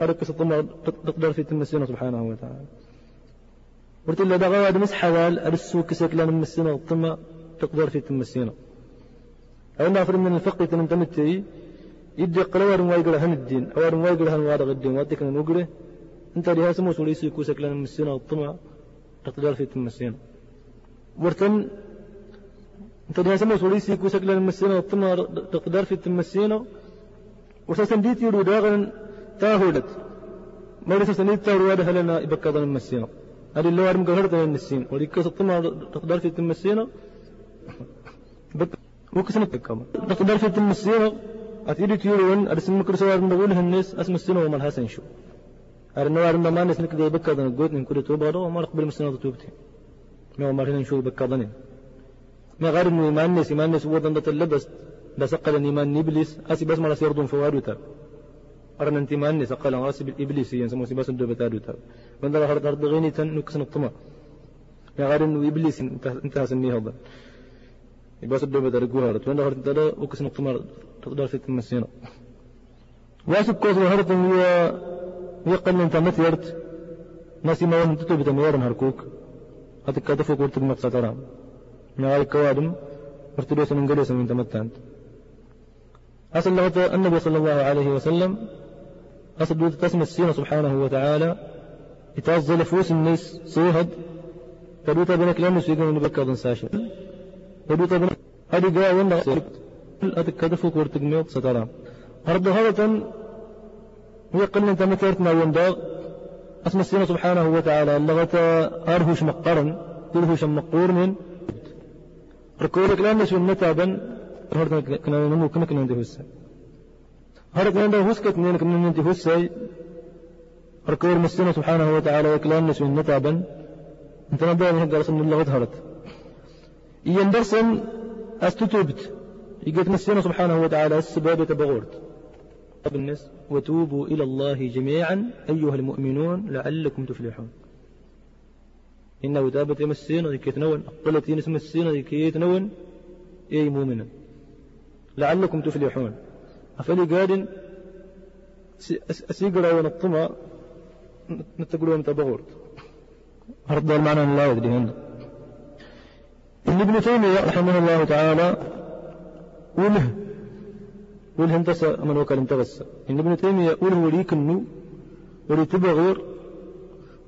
أرك سطمع تقدر في تمسينا سبحانه وتعالى. قلت له ده غواد مس حوال أرسو كسك لنا مسينا الطمع تقدر في تمسينا أنا أفرم من الفقه تنتمتي يدي قلوار وايقل هن الدين. أوار وايقل هن وارغ الدين. وادك نقره انت لها سمو سوليسي كوسك لنا مسينا الطمع تقدر في تمسينا ورتن انت لها سمو سوليسي كوسك لنا مسينا الطمع تقدر في تمسينا وساسن ديت يرو داغن تاهولت ما لسه سنيت تاهول هذا هلنا يبكى المسينا هذه اللي وارم قهرت من النسين وليك سطما تقدر في المسينا بك وكسنت كما تقدر في المسينا أتيري تيرون أرسم مكر سوار من نقول الناس اسم السنة وما الحسن شو أرنا وارم ما الناس نكذا يبكى ذن قوت من كل توبة وما نقبل المسينا توبتي ما ما هنا نشوف بكى ما غير إنه إيمان الناس إيمان الناس وضن تلبس da saqalan iman iblis asi bas mala sirdun fawaduta arna أنت ما اني سقال راسي بالابليس ين سمو سباس دو بتادوتا من دار هرد هرد غيني تن نكسن الطمع يا غير إنه إبليس انت انت سمي هذا. يباس دو بتار غوهر من دار هرد تدا وكسن الطمع تقدر في تمسينا واسب كوز هرد هي يقل انت متيرت ناسي ما وهم تتو بتميرن هركوك. هتك كتفوك ورتك مقصة ما كوادم ارتدوس من من تمتانت. أصل النبي صلى الله عليه وسلم أصل دود تسمى السين سبحانه وتعالى يتعزل فوس الناس سوهد تدوت بنك لم يسيقون نبكى ضن ساشر. تدوت بنك هذه جاء ولا أدك كدفوك ورتقميوك سترى. أرد هذا هي قلنا أنت مترتنا ونداغ اسم السين سبحانه وتعالى اللغة أرهش مقرن ترهش مقور من ركورك لا نشو نتابا هرد كنا نمو كنا كنا ندي هسه هرد كنا ندي هسه كنا كنا ندي هسه ركور مسنا سبحانه وتعالى وكلام نشو نتابا انت نبدا من هذا رسم الله هرد ين درسن أستتوبت. يقول مسنا سبحانه وتعالى السباب تبغورت الناس وتوبوا إلى الله جميعا أيها المؤمنون لعلكم تفلحون. إنه تابت يمسين ذي كيتنون أقلت ينسم السين ذي كيتنون أي مؤمنا لعلكم تفلحون. أفلي قاد أسيقرأ ونطمع نتقلوا متبغورت أرد المعنى لا يدري هنا ابن تيمية رحمه الله تعالى وله وله انتسى من وكال انتغسى إن ابن تيمية وله وليك النو ولي تبغير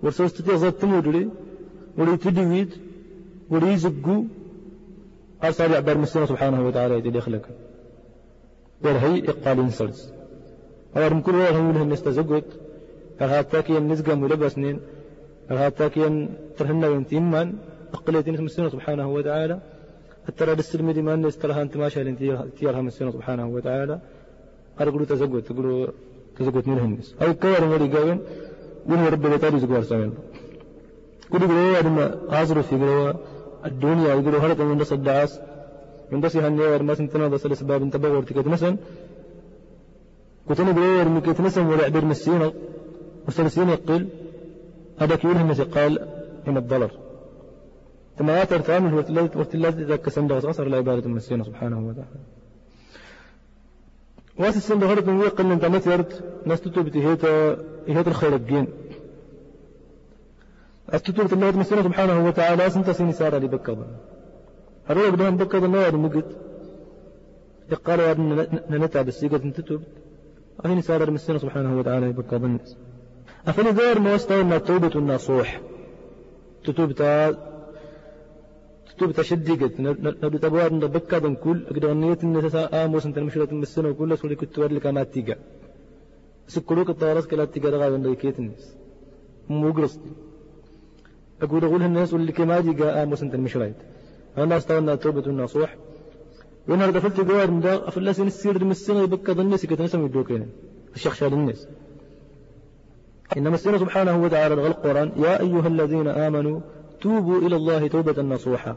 ورسوستي ذات تمودري ولي تدويد ولي يزقو أرسل عبر مسلم سبحانه وتعالى يدي يخلق ورهي إقال انسلس أول كل واحد منهم الناس تزقت أغاتاكي النزقة ملبسنين أغاتاكي ترهنا وانتيمان اسم السنة سبحانه وتعالى حتى لا السلم دي ما الناس تراها انت ماشي تيارها السنة سبحانه وتعالى أقولوا تزقت تقولوا تزقت منهم أو كوار ولي قاوين وني رب بتاري زقوار سامين كل يقولوا لما عازروا في يقولوا الدنيا يقولوا هرت من دس الدعاس من دس هالنيار ما سنتنا دس الأسباب انت بغور تكت مثلا كنت أنا بغور مكت مثلا ولا عبر مسينا وسلسين يقل هذا كيولهم قال من الضلر ثم آتر تعامل وارتلات إذا كسند وصر العبادة من السينة سبحانه وتعالى واس السند هرد من يقل انت مثيرت ناس تتوب هيتا هيتا الخير الدين الله من السينة سبحانه وتعالى سنت سيني سارة لبكض هرولك بدهم بكض النوار مقد يقال يا ابن نتعب السيقة تتوب. أهين سارة السينة سبحانه وتعالى لبكض الناس أفني غير ما وستوى توبة النصوح. تتوب تتوب تشدقت نبي تبوار نبكى كل. أقدر نية النساء آموس انت المشرة مسنا وكل. سولي كنت ورلك ما تيجا سكروك الطارس كلا تقرأ غاية كيت الناس. موقرص أقول أقول الناس واللي كما جي قاء مسنت المشرايت أنا استوى توبة النصوح هذا فلت جوار من دا أفلاس السير من السنة يبكى الناس كتنسم يدوكين الشيخ شال الناس. إنما السنة سبحانه وتعالى الغلق القرآن يا أيها الذين آمنوا توبوا إلى الله توبة نصوحا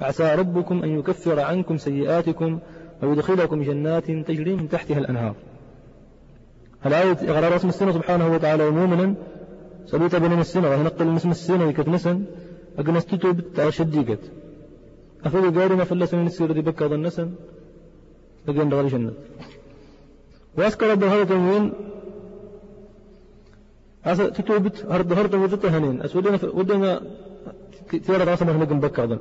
عسى ربكم أن يكفر عنكم سيئاتكم ويدخلكم جنات تجري من تحتها الأنهار. الآية إغرار اسم السنة سبحانه وتعالى مؤمنا سبيت بين السنة وهنقل من اسم السنة يكتنسا أقنستتو بالتعشديقت أفضل قارنا فلسنا نسير دي بكا ظنسا لقين دغالي جنة. وأسكر بهذا تنوين أسا تتوبت هرد هرد وجدت هنين. أسودنا ودنا تيرا راسا ما هنقم بكا ظن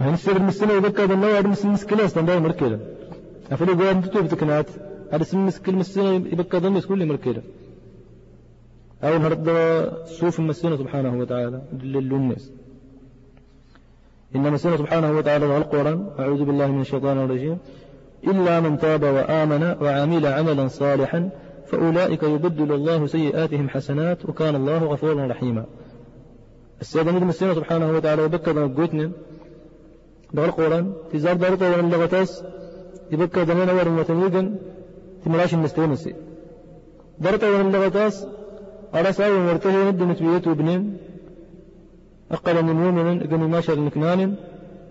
هن من السنة يبكا ظن نوع من السنة سكلاس تنباي مركيلا أفضل قارنا تتوبت كنات هذا سن كل مسنة يبكى ظن كل مركيلا أو هرد صوف مسنة سبحانه وتعالى للناس. إنما السنة سبحانه وتعالى القرآن أعوذ بالله من الشيطان الرجيم. إلا من تاب وآمن وعمل عملا صالحا فأولئك يبدل الله سيئاتهم حسنات وكان الله غفورا رحيما. السيدة نجم السنة سبحانه وتعالى وبكى قوتنا. دغل القرآن تزار دارته ومن اللغتاس يبكى دمنا وتنيقا تمراش المستونسي دارته ومن اللغتاس على ساوي مرتهي ندمت بيته ابنين. أقل من مؤمن قني ما شاء المكنان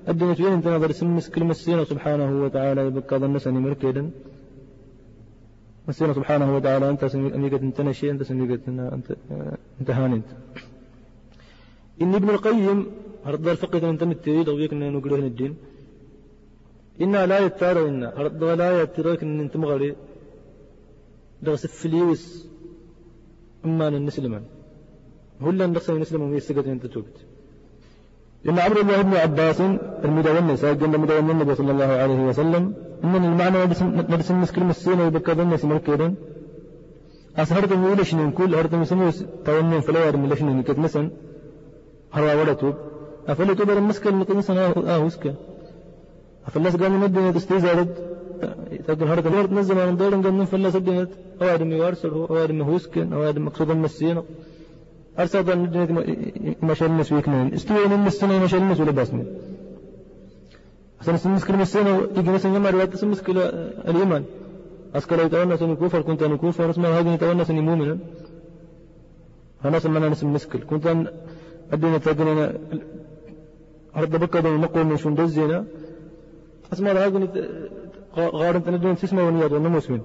الدنيا فين أنت نظر سمس كلمة سينا سبحانه وتعالى يبقى ظن سني مركدا مسينا سبحانه وتعالى أنت سميقة أنت نشي أنت سميقة أنت أنت أنت إن ابن القيم هرد الفقه أنت متريد أو يكن نقوله الدين إنا لا يتارى إنا هرد لا يتارى إن أنت مغري. درس الفليوس. أما نسلمان هلا نقص نسلم أنت توبت إن عمرو الله بن عباس المدونس قال مدون النبي صلى الله عليه وسلم. إن المعنى نرسم مسكر مسين ويبكى ظن سمر كيرن أسهرت من لشنين كل هرت من سمو تونين فلا يرم لشنين كت مسن هروا ولا توب. أفلا توب المسكر متنسن آه وسكا أفلاس قال من الدنيا تستيزارد تقول هرت الورد نزل من دورن قال من فلاس الدنيا أوادم يوارسل أوادم هوسكن أوادم مقصود المسين أرسل مشال الناس ويكنين استوى من السنة مشال الناس ولا باسمين. أصلا كلمة السنة يجي مثلا يوم رواية سمس كلا اليمن أسكر يتونس أن كفر كنت أن كفر اسمه هذا يتونس أن مؤمنا أنا سمنا نسم مسكل كنت أن الدنيا تقننا أرد بكة دون نقول من شندزينا. أسمع هذا غارن تندون تسمع ونياد ونمسمين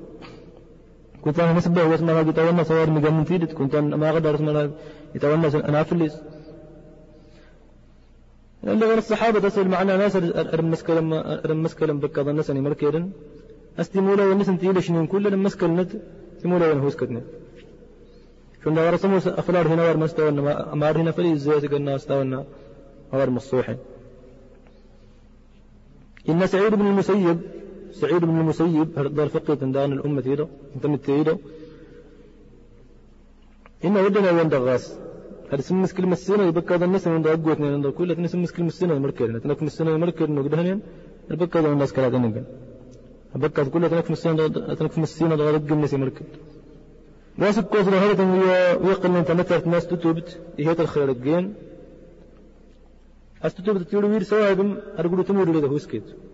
كنت أنا نسبه واسمها يتونس صور مجمن تيدت كنت أنا ما أقدر اسمها يتونس أنا أفلس اللي غير الصحابة تصل معنا ناس رمس كلام رمس كلام بكذا الناس أني مركيرن استمولا والناس انتي لشنين كل رمس كلمة استمولا ونهوس كتنا شون دار سمو أفلار هنا ور مستوى ما هنا فلي زيت قلنا استوى ور مصوحين إن سعيد بن المسيب سعيد بن المسيب هذا الفقه تندان الأمة تيرو انت متيرو إن ودنا وين دغاس هذا سمس كلمة السنة يبقى هذا الناس من دعوة اثنين عند كل اثنين سمس كلمة السنة مركز تنك من السنة مركز إنه قدهنين يبقى هذا الناس كلا دنيا يبقى كل تنك من السنة تنك من السنة دغاس قم نسي مركز واسب كوثر هذا ويقل من تمثلت ناس تتوبت. إيه الخير الجين أستتوبت تيرو وير سواهم أرجو تمر لده هوسكيت أفعل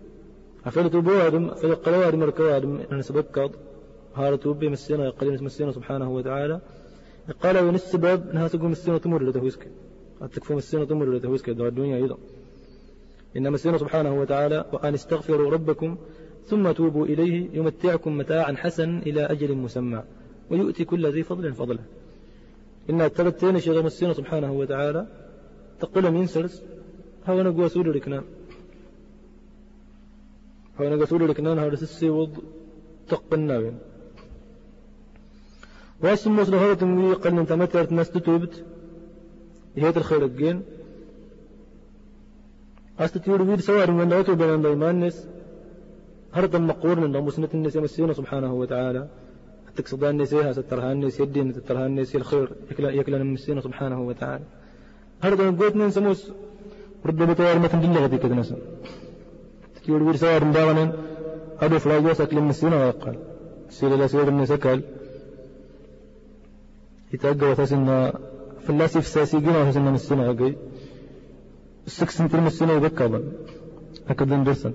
توبوا هذم أفعل قلوا هذم مركوا هذم أن سبكض هذا توبي مسينا يقلين مسينا سبحانه وتعالى. قال وين السبب أنها تقوم مسينا تمر لده ويسك. تكفو مسينا تمر لده ويسك دار الدنيا أيضا. إن مسينا سبحانه وتعالى وأن استغفروا ربكم ثم توبوا إليه يمتعكم متاعا حسنا إلى أجل مسمى ويؤتي كل ذي فضل فضله. إن الثلاثين شغل مسينا سبحانه وتعالى تقول من سرس هو نقوى سوري ركنان هو نقوى سوري ركنان هذا سسي وض تقبلنا بين واسم مصر هذا تنوي قل من تمترت ناس تتوبت. هي الخير الجين. أستطيع ويد سوار من دوتو بين دايمان ناس هرد من مسنة الناس يمسينا سبحانه وتعالى. تقصدان الناس يها سترها الناس يدين سترها الناس الخير. يكلا يكلا نمسينا سبحانه وتعالى. هرد قوت من سموس. رد بتوار مثل دلة غدي كده من داوانا أدو فلاجوس أكل مسينا ويقال سير لا سير من سكال يتأجى وتسنى فلاسي في ساسي قنا وتسنى مسنا غاقي السكسن في المسنا يبكى أكد درسا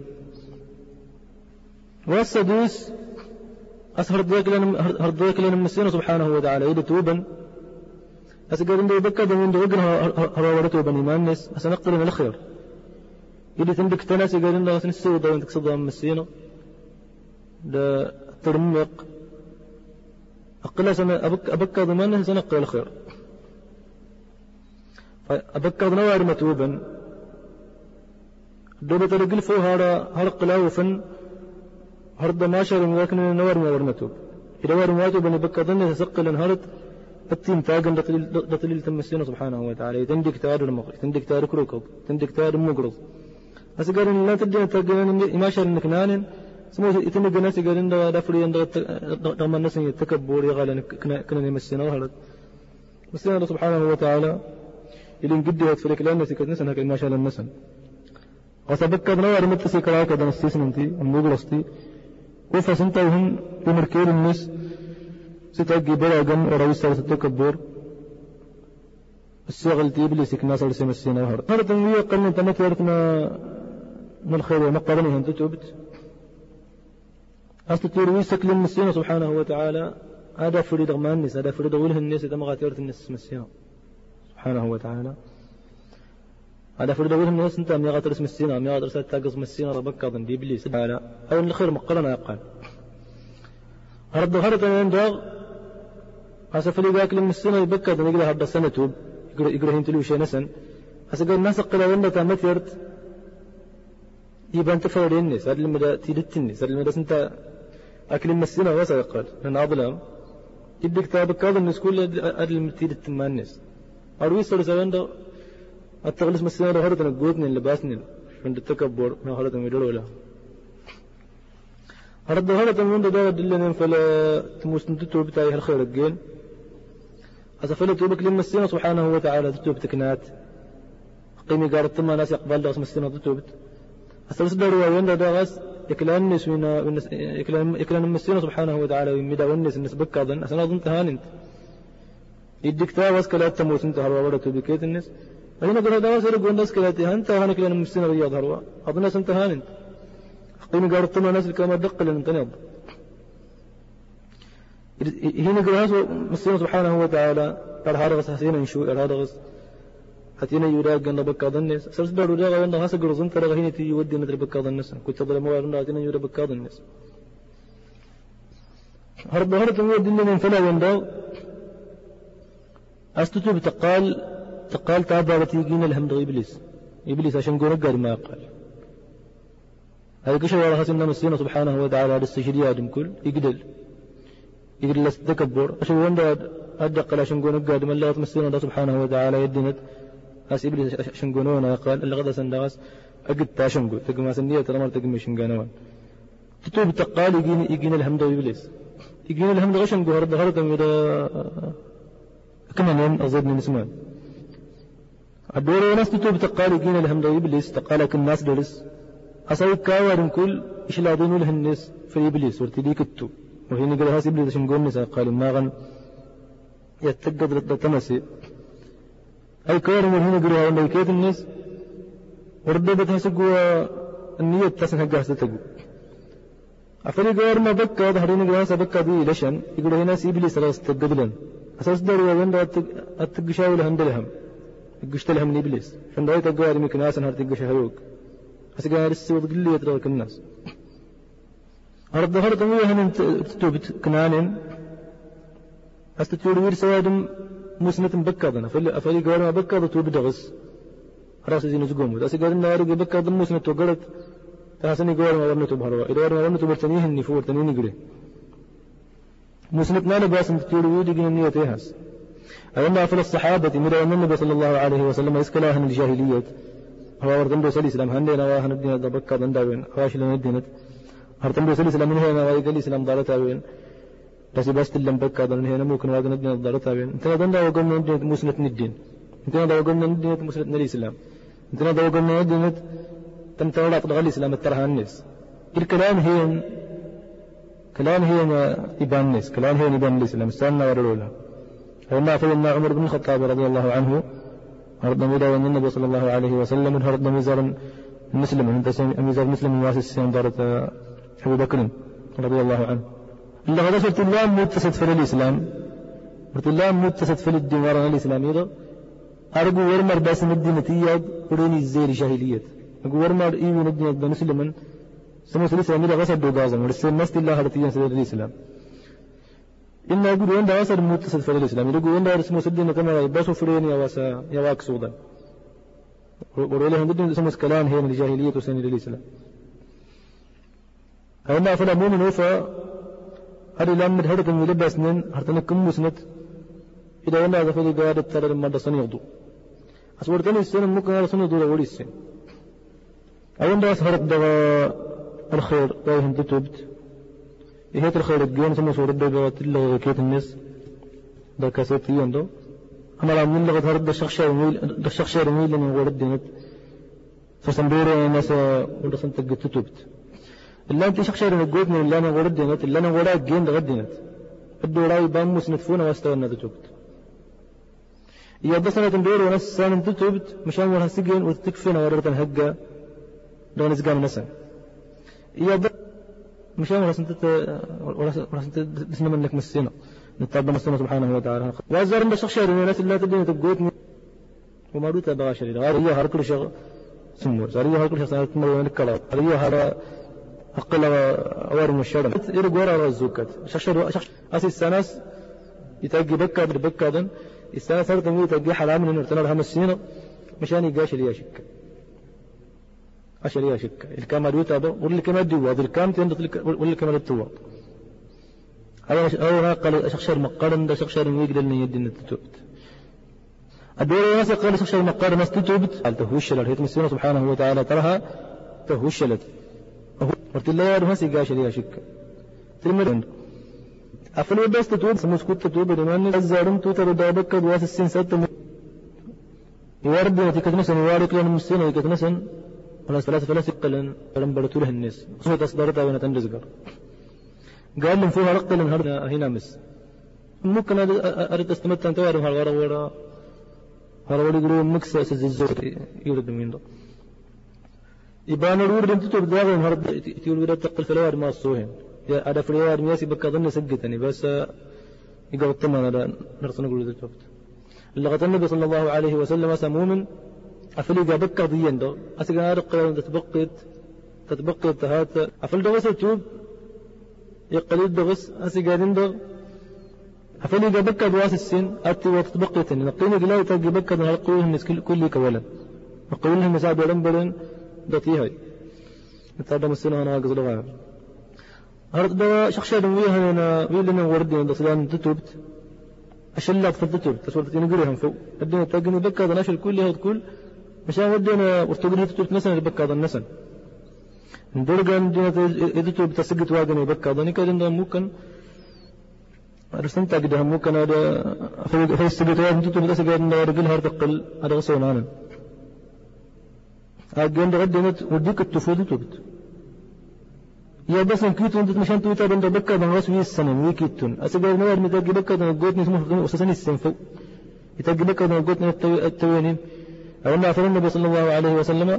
والسدوس أسهر الضيق لنا هر الضيق لنا مسنا سبحانه وتعالى يد توبا أسقر عنده يبكى من عنده وقنا هر ورته بني مانس أسنقتل من الخير يدي تندك تناسي قال عنده سنسوي ضوين تقصدها من مسنا ده ترمق أقل سنة أبك أبك ضمانه سنة قيل خير أبك نوار متوبا دولة رجل فو هذا هر قلاو فن هر دماشر ولكن نوار ما ورمتوب إذا ور ماتوب أن بك ظن تسقل هرت التيم تاجن لطليل تمسينا سبحانه وتعالى تندك تار المغرب تندك تار كروكب تندك تار مقرض تدين تاجن ما شر نكنان سمو يتم جناس قال إن دا فري إن دا الناس يتكبر يغال كنا كنا نمسينا وهرت مسينا الله سبحانه وتعالى إلين قد يتفلك لأن ناس كنا نسنا كما شاء الناس وسبك بنا ورمت سكرا كذا نستيس ننتي المغلستي وفا سنتا وهم بمركير الناس. ستاقي بلا جم ورويس سالة التكبر السيغل تيبلي سكنا صار سمسينا وهرت هذا تنوية قلنا تمتورتنا من الخير ومقرنها انت تبت أستطير ويسك للمسينا سبحانه وتعالى. هذا فريد غمان الناس هذا فريد غوله الناس إذا ما غاتيرت الناس مسينا سبحانه وتعالى. هذا فريد غوله الناس أنت أم يغاتر اسم السينا أم يغاتر تاقص مسينا ربك أظن دي بليس تعالى أو الخير مقلنا يقال. هرد هرد من داغ هسا فلي ذاك للمسينا يبكى أظن يقول هرد سنة توب. يقول هين شيء نسن. هسا قال الناس قلا ولا يبان تفوري الناس هذا المدى تيدت الناس هذا المدى سنتا أكل المسينة واسع يقال لأن أظلم يدك تابك هذا الناس كل أدل المتيد مع الناس أروي صار سوين ده التغلس مسينة ده هرتنا جودنا لباسنا عند التكبر ما هرتنا يدور ولا. هرد هرتنا من ده دلنا فلا تموسن تتوب تاي الخير الجين. هذا فلا توبك للمسينة سبحانه وتعالى تتوب تكنات قيمي قارت ما ناس يقبل ده مسينة تتوبت. أصل سدر وين ده غاس يكلان الناس من يكلان يكلان المسينا سبحانه وتعالى ويمدا والناس الناس بك أظن أصلا أظن تهان أنت يدك تا واس كلا تموت أنت هروا ولا تبكيت الناس. أنا قلنا واس رجوا الناس كلا تهان تا هان كلان المسينا رياض هروا أظن أنت هان أنت قيم قارت ما ناس الكلام دق لأن أنت نض هنا قال مسينا سبحانه وتعالى قال هذا حسين نشوء هذا غس هتينا يراق أن بكا ظنس سرس دار يراق أن هاسا قرزن ترى هنا تي يودي ندر بكا ظنس كنت تبلا موارد هتينا يراق بكا ظنس هرب هرب يودي لنا فلا وندا. أستتو بتقال تقال تابا بتيجينا الهم إبليس إبليس عشان قول قال ما قال. هذا كشف على خاتم مسينا سبحانه وتعالى على السجدي آدم كل يقدل يقدل تكبر عشان وندا أدق عشان قول قال من مسينا الله سبحانه وتعالى يدنت أس إبليس شنقونونا قال اللي غدا سندغس أقد تاشنقو تقما سنية ترمر تقمي شنقانوان تتوب تقال يجين يجين الهم دو إبليس. يجين الهم دو شنقو هرد هرد يدا كما نين أزيد من اسمان الدور ناس تتوب تقال يجين الهم دو إبليس كل الناس درس أصيب كاوار كل إيش لا دينو الناس في إبليس ورتديك التو وهي نقول هاس إبليس شنقون نسا قال ما غن. يتقد لتمسي أي كور من هنا قروا ولا كيف الناس. وردت هسقوا النية تسنها جاهزة تقو أفري قور ما بكا ظهرين قراسة بكا دي لشان يقول هنا إبليس راس تقبلن أساس داروا وين أتقشاو لهم دلهم. قشت لهم من إبليس فان رأيت قوار ميك ناس هر تقش هيوك. بس قال لسه وضق لي يترك الناس أرد هرد مو هن تتوبت كنانين. أستتور وير سوادم مسنة بكادنا فلي أفلي قال ما بكاد تو بدغس راس زين زقوم بس قال النار بكاد مسنة وقرت تحسني قال ما ورنت بهروا إذا ورنا ورنت برتنيه النفور تنين قري مسنة نانا باس تقول ويدي جن النية تيهاس. أما في الصحابة مدى أن النبي صلى الله عليه وسلم يسكلاها من الجاهلية. هو وردن دو سلي سلام. هندنا واهن الدين بكاد داوين هواش لنا الدينت هرتن دو سلي سلام. من هنا ويقال سلام دارتا وين بك هذا من هنا ممكن واجد ندين الضرر تابين انت هذا ده وقلنا ندين مسنة الدين. انت هذا وقلنا ندين مسنة الإسلام. انت هذا وقلنا ندين تم تولى تدخل الإسلام الترها الناس. الكلام هين كلام هي إبان نس كلام هي إبان الإسلام. استنى ورلولا فإن فإن عمر بن الخطاب رضي الله عنه. هرد مدى النبي صلى الله عليه وسلم هرد مزار مسلم مزار مسلم واسس السين دارة أبو بكر رضي الله عنه. شرط الله متصد في الإسلام الله متصد في الدين ورنا الإسلام يرى أرجو ورمر بس مدينة تياد وريني الزير جاهلية أرجو ورمر إيوي ندينة بنسلما سمو سلسة أميرا غسر دو غازم ورسل نست الله تيان سيد الإسلام إن أقول وين غسر متصل في الإسلام يقول وين رسمو سدنا كما يباسو فرين يا واسا يا واك سودا ورولهم ضد سمو كلام هي من الجاهلية وسن الإسلام أما فلا مؤمن وفا هذه لام هرت من لباس نن هرتنا كم مسند إذا وأنا هذا فدي قاعد ترى لما دسني يغدو أصورتني السنة ممكن هذا سنة دولة ولي السنة. أولا هرت دغا الخير رايهم تتوبت إهيت الخير؟ الجيم ثم صور الدجا تلا كيت الناس. دا كاسات يندو أما لا من لغة هرد الشخص ميل الشخص ميل لما ورد دينت فسندور الناس ولا سنت تتوبت إلا أنت شخص من الجود من اللي أنا ورد دينت اللي أنا ورد جين لغد دينت الدوراي بام مسنتفون واستوى تتوبت يا بس أنا تندور سان تتوبت مشان ولا سجن وتكفينا ورد هجا دون إسقام نسن يا مش ولا سنت ولا سنت بسم منك مسينا. نتابع مسنا سبحانه وتعالى. وازر من شخص من الناس اللي تدين تقوت وما دوت بغى شرير. غير هي هر كل شيء سمو صار هي هر كل شيء صارت من الكلام هي أقل أوار من الشرم. يرجع على الزكاة شخص شخص أساس الناس يتجي بكا بكا دن. السنة صارت مية تجي حرام من نرتنا لها مسينا مشان يقاش لي شك. أشري شك. الكام دوتا بو ولا كما دوا ذل كام تند ولا كما أو أو قال شخشر مقارن ده شخشر ويقدر إن يدين التوبت الدور الناس قال شخشر مقارن ناس تتوبت. قال تهوش لها. هي مسينا سبحانه وتعالى ترها. تهوش قلت الله يا رمسي قاش لي شك تلمرن أفلو بس تتوب سموس كنت تتوب لمن الزارم توتر دابك بواس السن ستة يورد نتيجة يوارد لنا مسينا يكتنسن ولا ثلاثة فلا ثقلا فلم برتو له الناس صوت أصدرتها وأنا تندزقر قال لهم فيها رقل هنا هنا مس ممكن أريد استمتع أن تعرف هالغرا ورا هالغرا يقولون مكس سزيزو يورد من ده يبان الورد انت تبدأ داغن هرد تقول ورد تقل فلوار ما الصوهن يا ada فلوار مياسي بك أظن سجتني بس يقول الطمان هذا نرسل نقول ذا لغة النبي صلى الله عليه وسلم سمومن أفل إذا بكى ضيان دو أسيقنا رقلا تتبقيت تتبقيت هات أفل دو بس توب يقليد دو بس أسيقانين دو أفل إذا بكى دواس السن أتي وتتبقيت نقيني قلاي تاقي بكى دو هالقويهم كل كل كولا نقول لهم مساعد ولنبلن دتي هاي نتعدم السنة أنا أقصد لغاية هرد دوا شخصيا وياها أنا ويلنا وردين دسلان تتوبت أشلات فتتوب تسولت نقولهم فوق الدنيا تاقني بكى دو ناشر كل هاد كل مشان ودنا ورتقول تقول مثلا بكى هذا النسن درجان دينا يدتو بتسقط واجن بكى هذا نكاد عندهم ممكن رسمت أقدها ممكن هذا في في السبت واجن تتو بتسقط عند رجل هذا قل هذا غصون أنا دغدنا وديك التفوت تبت. يا بس إن كنت أنت مشان تويتر عند بكى هذا غصون السنة ويكيتون أسقط نوار متاجي بكى هذا قوتني اسمه أساسا السنفو. يتاجي بكى هذا قوتني التوينين. أما أثر النبي صلى الله عليه وسلم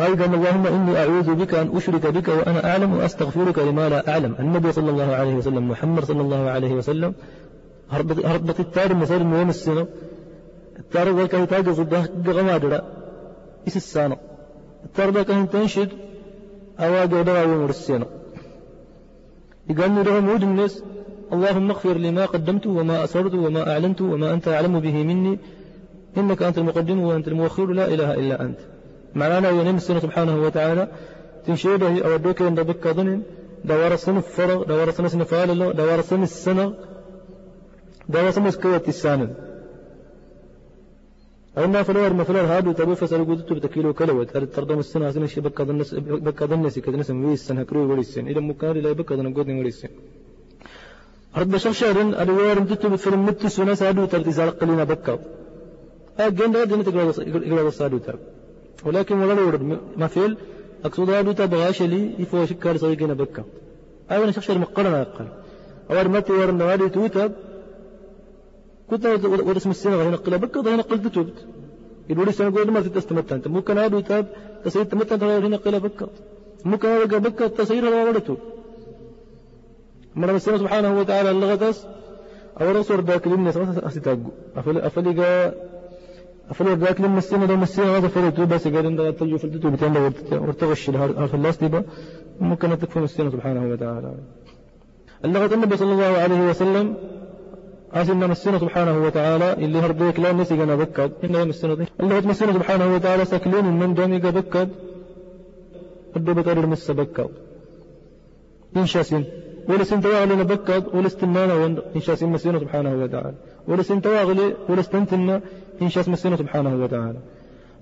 أيضا اللهم إني أعوذ بك أن أشرك بك وأنا أعلم وأستغفرك لما لا أعلم. النبي صلى الله عليه وسلم محمد صلى الله عليه وسلم هربت التار مثال من السنة. التار ذلك يتاج صده غمادرة السنة التار ذلك تنشد أواجه يوم السنة يقال له مود الناس اللهم اغفر لي ما قدمت وما أسررت وما أعلنت وما أنت أعلم به مني. إنك أنت المقدم وأنت المؤخر لا إله إلا أنت. معنانا ينم السنة سبحانه وتعالى تنشيده أو دوك إن بك ظن دوار السنة فرغ دوار السنة سنة الله دوار السنة السنة دوار السنة سكوة أنا فلور؟ مثلا هادو تبو فسر قدت بتكيلو كلوت أرد تردم السنة سنة شي بك ظن بك ظن سي كذا نسم ويس سنة كروي ولي السن إذا مكان لا بك ظن قدني ولي السن أرد بشر شهرن أدوار متت بفرم متس وناس هادو ترتي زارق لنا بكات أجن ده دين تقرأ يقرأ الصادو تاب ولكن ولا ورد. ما فيل؟ أقصد هذا تاب غاش لي يفوش كار سوي كنا بكا أولا شخشر مقرنا يقل أول ما تيار النوادي توتب كنت ورسم السنة غير نقل بك غير نقل تتوبت يقول سنة قول ما تستمتع أنت ممكن هذا تاب تصير تمتع غير نقل بك ممكن هذا بك تصير هذا ولتو مرة السنة سبحانه وتعالى اللغتس أولا صور ذاك للناس أستاجو أفل أفلقى أفلقى ذاك لما السنة لما السنة هذا فلتو بس قال إن تجو فلتو بتين ورتغش في اللاس دي ممكن تكفون السنة سبحانه وتعالى اللغة النبي صلى الله عليه وسلم أسنا مسنا سبحانه وتعالى اللي هرديك لا نسي جنا بكد إنه مسنا دي. اللي مسنا سبحانه وتعالى سكلين من دمي بكد الدو بطرير مس بكد إن شاسين ولا سنتوا علينا بكد ولا استنانا إن شاسين مسنا سبحانه وتعالى. علي ولا استنتنا إن شاس مسنا سبحانه وتعالى.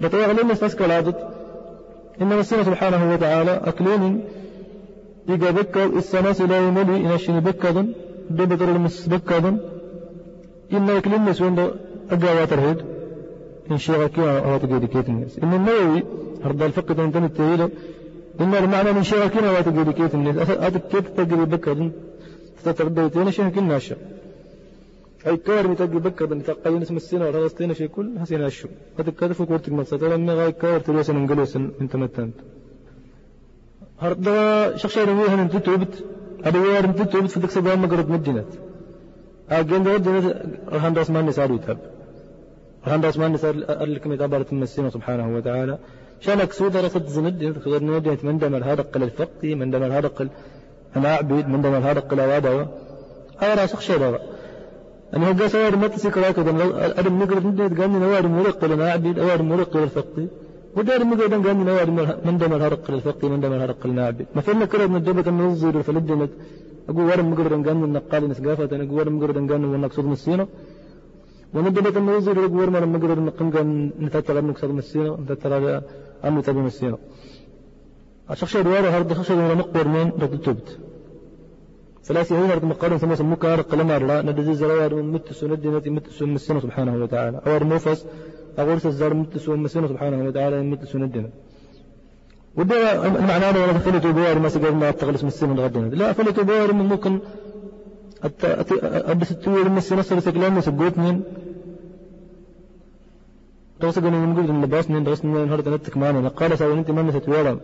بتوا علي الناس كالعادت إن مسنا سبحانه وتعالى أكلين إذا بكد السناس لا يملي إن شني بكد دو بطرير مس بكد إما يكلم سوند أجا ترهيد إن شاء كيا أو تجد كيت الناس. إن النووي هرد الفقد أن تنت تهيله إن المعنى من شاء كيا أو تجد كيت الناس. أتى كيت تجري بكر؟ تتردد تينا شيء كل ناشا أي كار متجري بكر؟ من تقيين اسم السنة تينا شيء كل هسينا شو هذا كذا فكرت ما سترى من غاي كار تلوس نجلس أنت متنت. هرد شخص يرويه أن تتوبت. أبي يارم تتوبت في دكسة ما قرب مدينة. رهان رأس ما نسار يتاب رهان رأس ما نسار أرلكم يتابرة المسينة سبحانه وتعالى. شانك سودة رصد زند نودي من دمر هذا قل الفقي من دمر هذا قل أنا أعبد من دمر هذا قل وادوا هذا رأس شيء هذا أنا هو قاس أوار ما تسيك راك دم أدم نقدر ندي تقامي نوار مرقل أنا أعبد أوار مرقل الفقي ودار مقدر قامي نوار من دمر هذا قل الفقي من دمر هذا قل نعبد ما فينا كره من الدبة النظر فلدمت أقول ورم مقرر قانو النقال نسقافة أنا أقول ورم مقرر قانو ونقصد مسينا وندبت النوزر أقول ورم مقرر نقم قان نتتلع نقصد مسينا نتتلع أنو تبي مسينا الشخص دواره هرد شخص دواره مقبر من رد تبت ثلاثة هنا رد مقارن ثم سموك أرق لما رلا ندزي زراوار من متسو ندي نتي متسو مسينا سبحانه وتعالى. أور موفس أقول سزار متسو مسينا سبحانه وتعالى متسو ندينا وده المعنى ولا فلتوا بوار ما سجل ما تغلس من السنة غدنا لا فلتوا بوار من ممكن أبس التوير من السنة صار سجلان من سجوت من درس قلنا من قلت اللباس من درس من هرد نتك معنا. قال سوى أنت ما نسيت ولا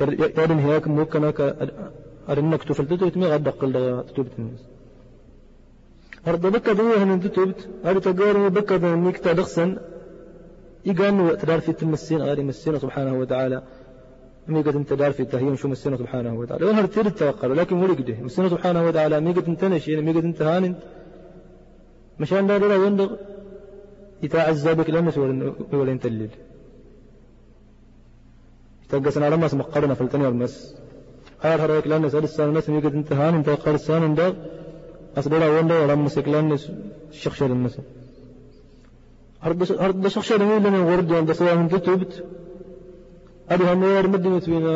يرن هياك ممكن أرنك تفلتت وتمي غد قل تتوبت الناس هرد بكا دوه من تتوبت هذا تجارب بكا ذنك تدخسن. يقال تدار في تم السين غير مسينا سبحانه وتعالى. ميقد انت دار في تهيم شو مسينا سبحانه وتعالى. وهر تير التوقع لكن ولقده مسينا سبحانه وتعالى ميقد انت نشي ميقد انت هان مشان دار لا يندغ يتاعز بك لمس ولا انت الليل يتقسنا رمس مقرنا فلتني المس هار هراك لنس هذا السان الناس هان انت قال السان اندغ أصدر وندغ رمسك لنس شخشر المسا هرد شخص رمي لنا ورد عند سواء من كتبت أبي هم يور مدينة بين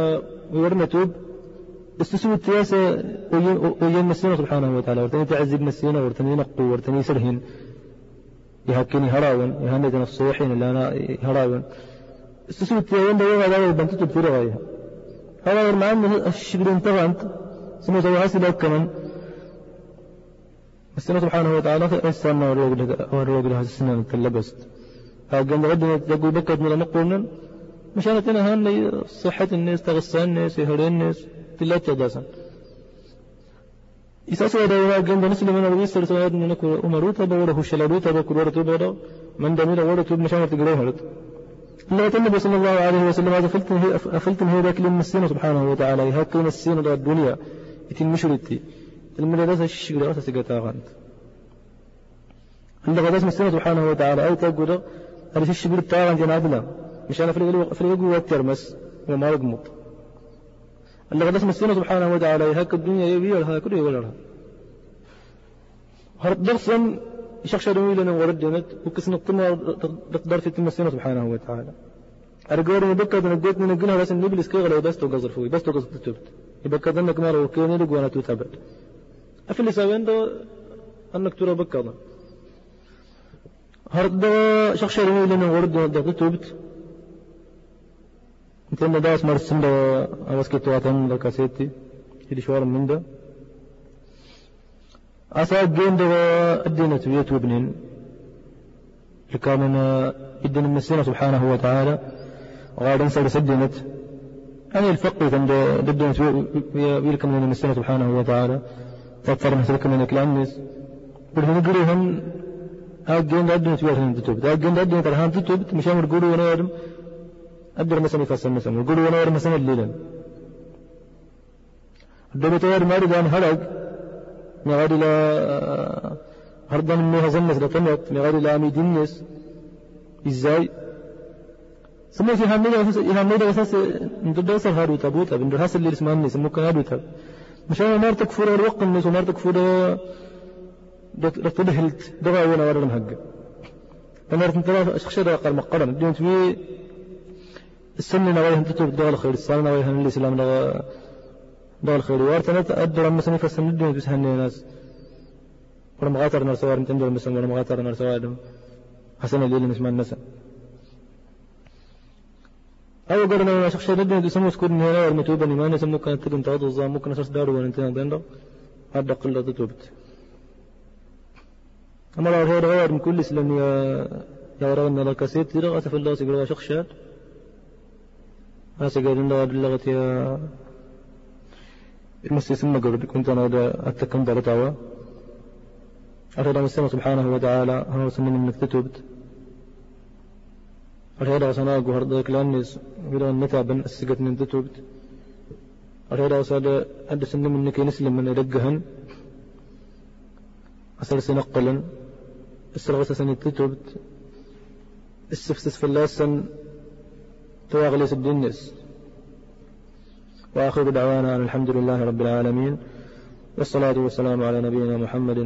ويورنا توب. استسوي التياسة وين مسينا سبحانه وتعالى. ورتني تعذب مسينا ورتني نقو ورتني سرهن. يهكني هراون يهندنا الصوحين اللي أنا هراون استسوي التياسة وين بيوم هذا بنتتب في رغايها هذا مع أن الشبر انتغى أنت. سمو سوى هاسي كمان. السنة سبحانه وتعالى فإنسان ورقل هذا السنة تلبست هاقن غدنا تقول بكت من نقولنا مشان تنهان صحة الناس تغسان الناس يهرين الناس تلا تداسا. إساس ودا هاقن نسل من الرئيس سرسل هذا نكو أمروتا بوره شلاروتا بكل ورتو بودا من دمير ورتو مشان تقرأ هرت الله النبي صلى الله عليه وسلم هذا فلتن هي أفلتن هي ذاك السنة سبحانه وتعالى. يهكين السنة الدنيا يتم مشرتي. المدرسة الشجرة أساس قتاغانت عند غداس مسلمة سبحانه وتعالى أي تقول هذا الشجرة تاغان جنابنا مش أنا فريق قوة ترمس وما يقمط. عند غداس مسلمة سبحانه وتعالى يهك الدنيا يبي ولا كل ولا هرد درسا شخص روي لنا ورد جنت وكسن الطمع تقدر في تمسينا سبحانه وتعالى. أرجور يبكى من الجوت من الجنة بس النبي سكيغ لو بس توقظر فوي بس توقظر تتوبت. يبكى ذنك مال وكيني لقوانا توتابت دو أنك ترى بكى هرد شخص روي لنا ورد جنت تتوبت انت ما داس مرسم دو أوسكي تواتن دو كاسيتي. يدي شوار من ده أسا جين ده الدينة بيت وابنين لكاننا الدين من سبحانه وتعالى. وغادن سر سدنت يعني الفقه عند ضد ويلكم من السنة سبحانه وتعالى. من الكلامس بدهم يقولون أجين دادين تبيعهم تتوب أجين دادين ترهان تتوب مشان يقولوا ونورم أدر مثلا يفسر مثلا. يقولوا ونورم مثلا الليلا الدبتور ما رجع هلق. ما غادي لا هربان منها زمت لطمت ما غادي لا ميدنس إزاي؟ ثم في حميدة حميدة أساس ندرس أصل هارو تابوتا بندرس اللي اسمه تاب مشان ما تكفر الوقت الناس وما تكفر رتبهلت دغا ولا ورا المهجة أنا رتم ثلاثة أشخاص قال مقرن الدين في السنة نوايا هم تتوب دغا الخير الصلاة نوايا هم الإسلام دغا دغا الخير وارتنا تأدر أما سنة فسن الدين بس هني ناس. ولا مغاتر نار سوار انت عندهم مثلا ولا مغاتر نار سوار. حسن الليل أو قرنا ما شخص الدين يسموه سكون هنا المتوبة ما نسموه كانت تقن تعوض الظام ممكن أساس دارو وانتنا دندر هذا قلة تتوبت أما لو غير غير من كل إسلام يا يا رغنا لك سيد ترى أسف الله سيقول شخشات هذا قال إنه اللغة يا المستسمى قرد كنت أنا أتكم دارتاوا أرهد السماء سبحانه وتعالى هو سنين من كتبت أرهد سناق وهرد كلانيس ولا نتابا السجت من كتبت أرهد وساد أد سنين من كي نسلم من رجهن أسر سنقلا السلغة سنة كتبت السفسس سن تواغلي سد الناس وآخر دعوانا أن الحمد لله رب العالمين. والصلاة والسلام على نبينا محمد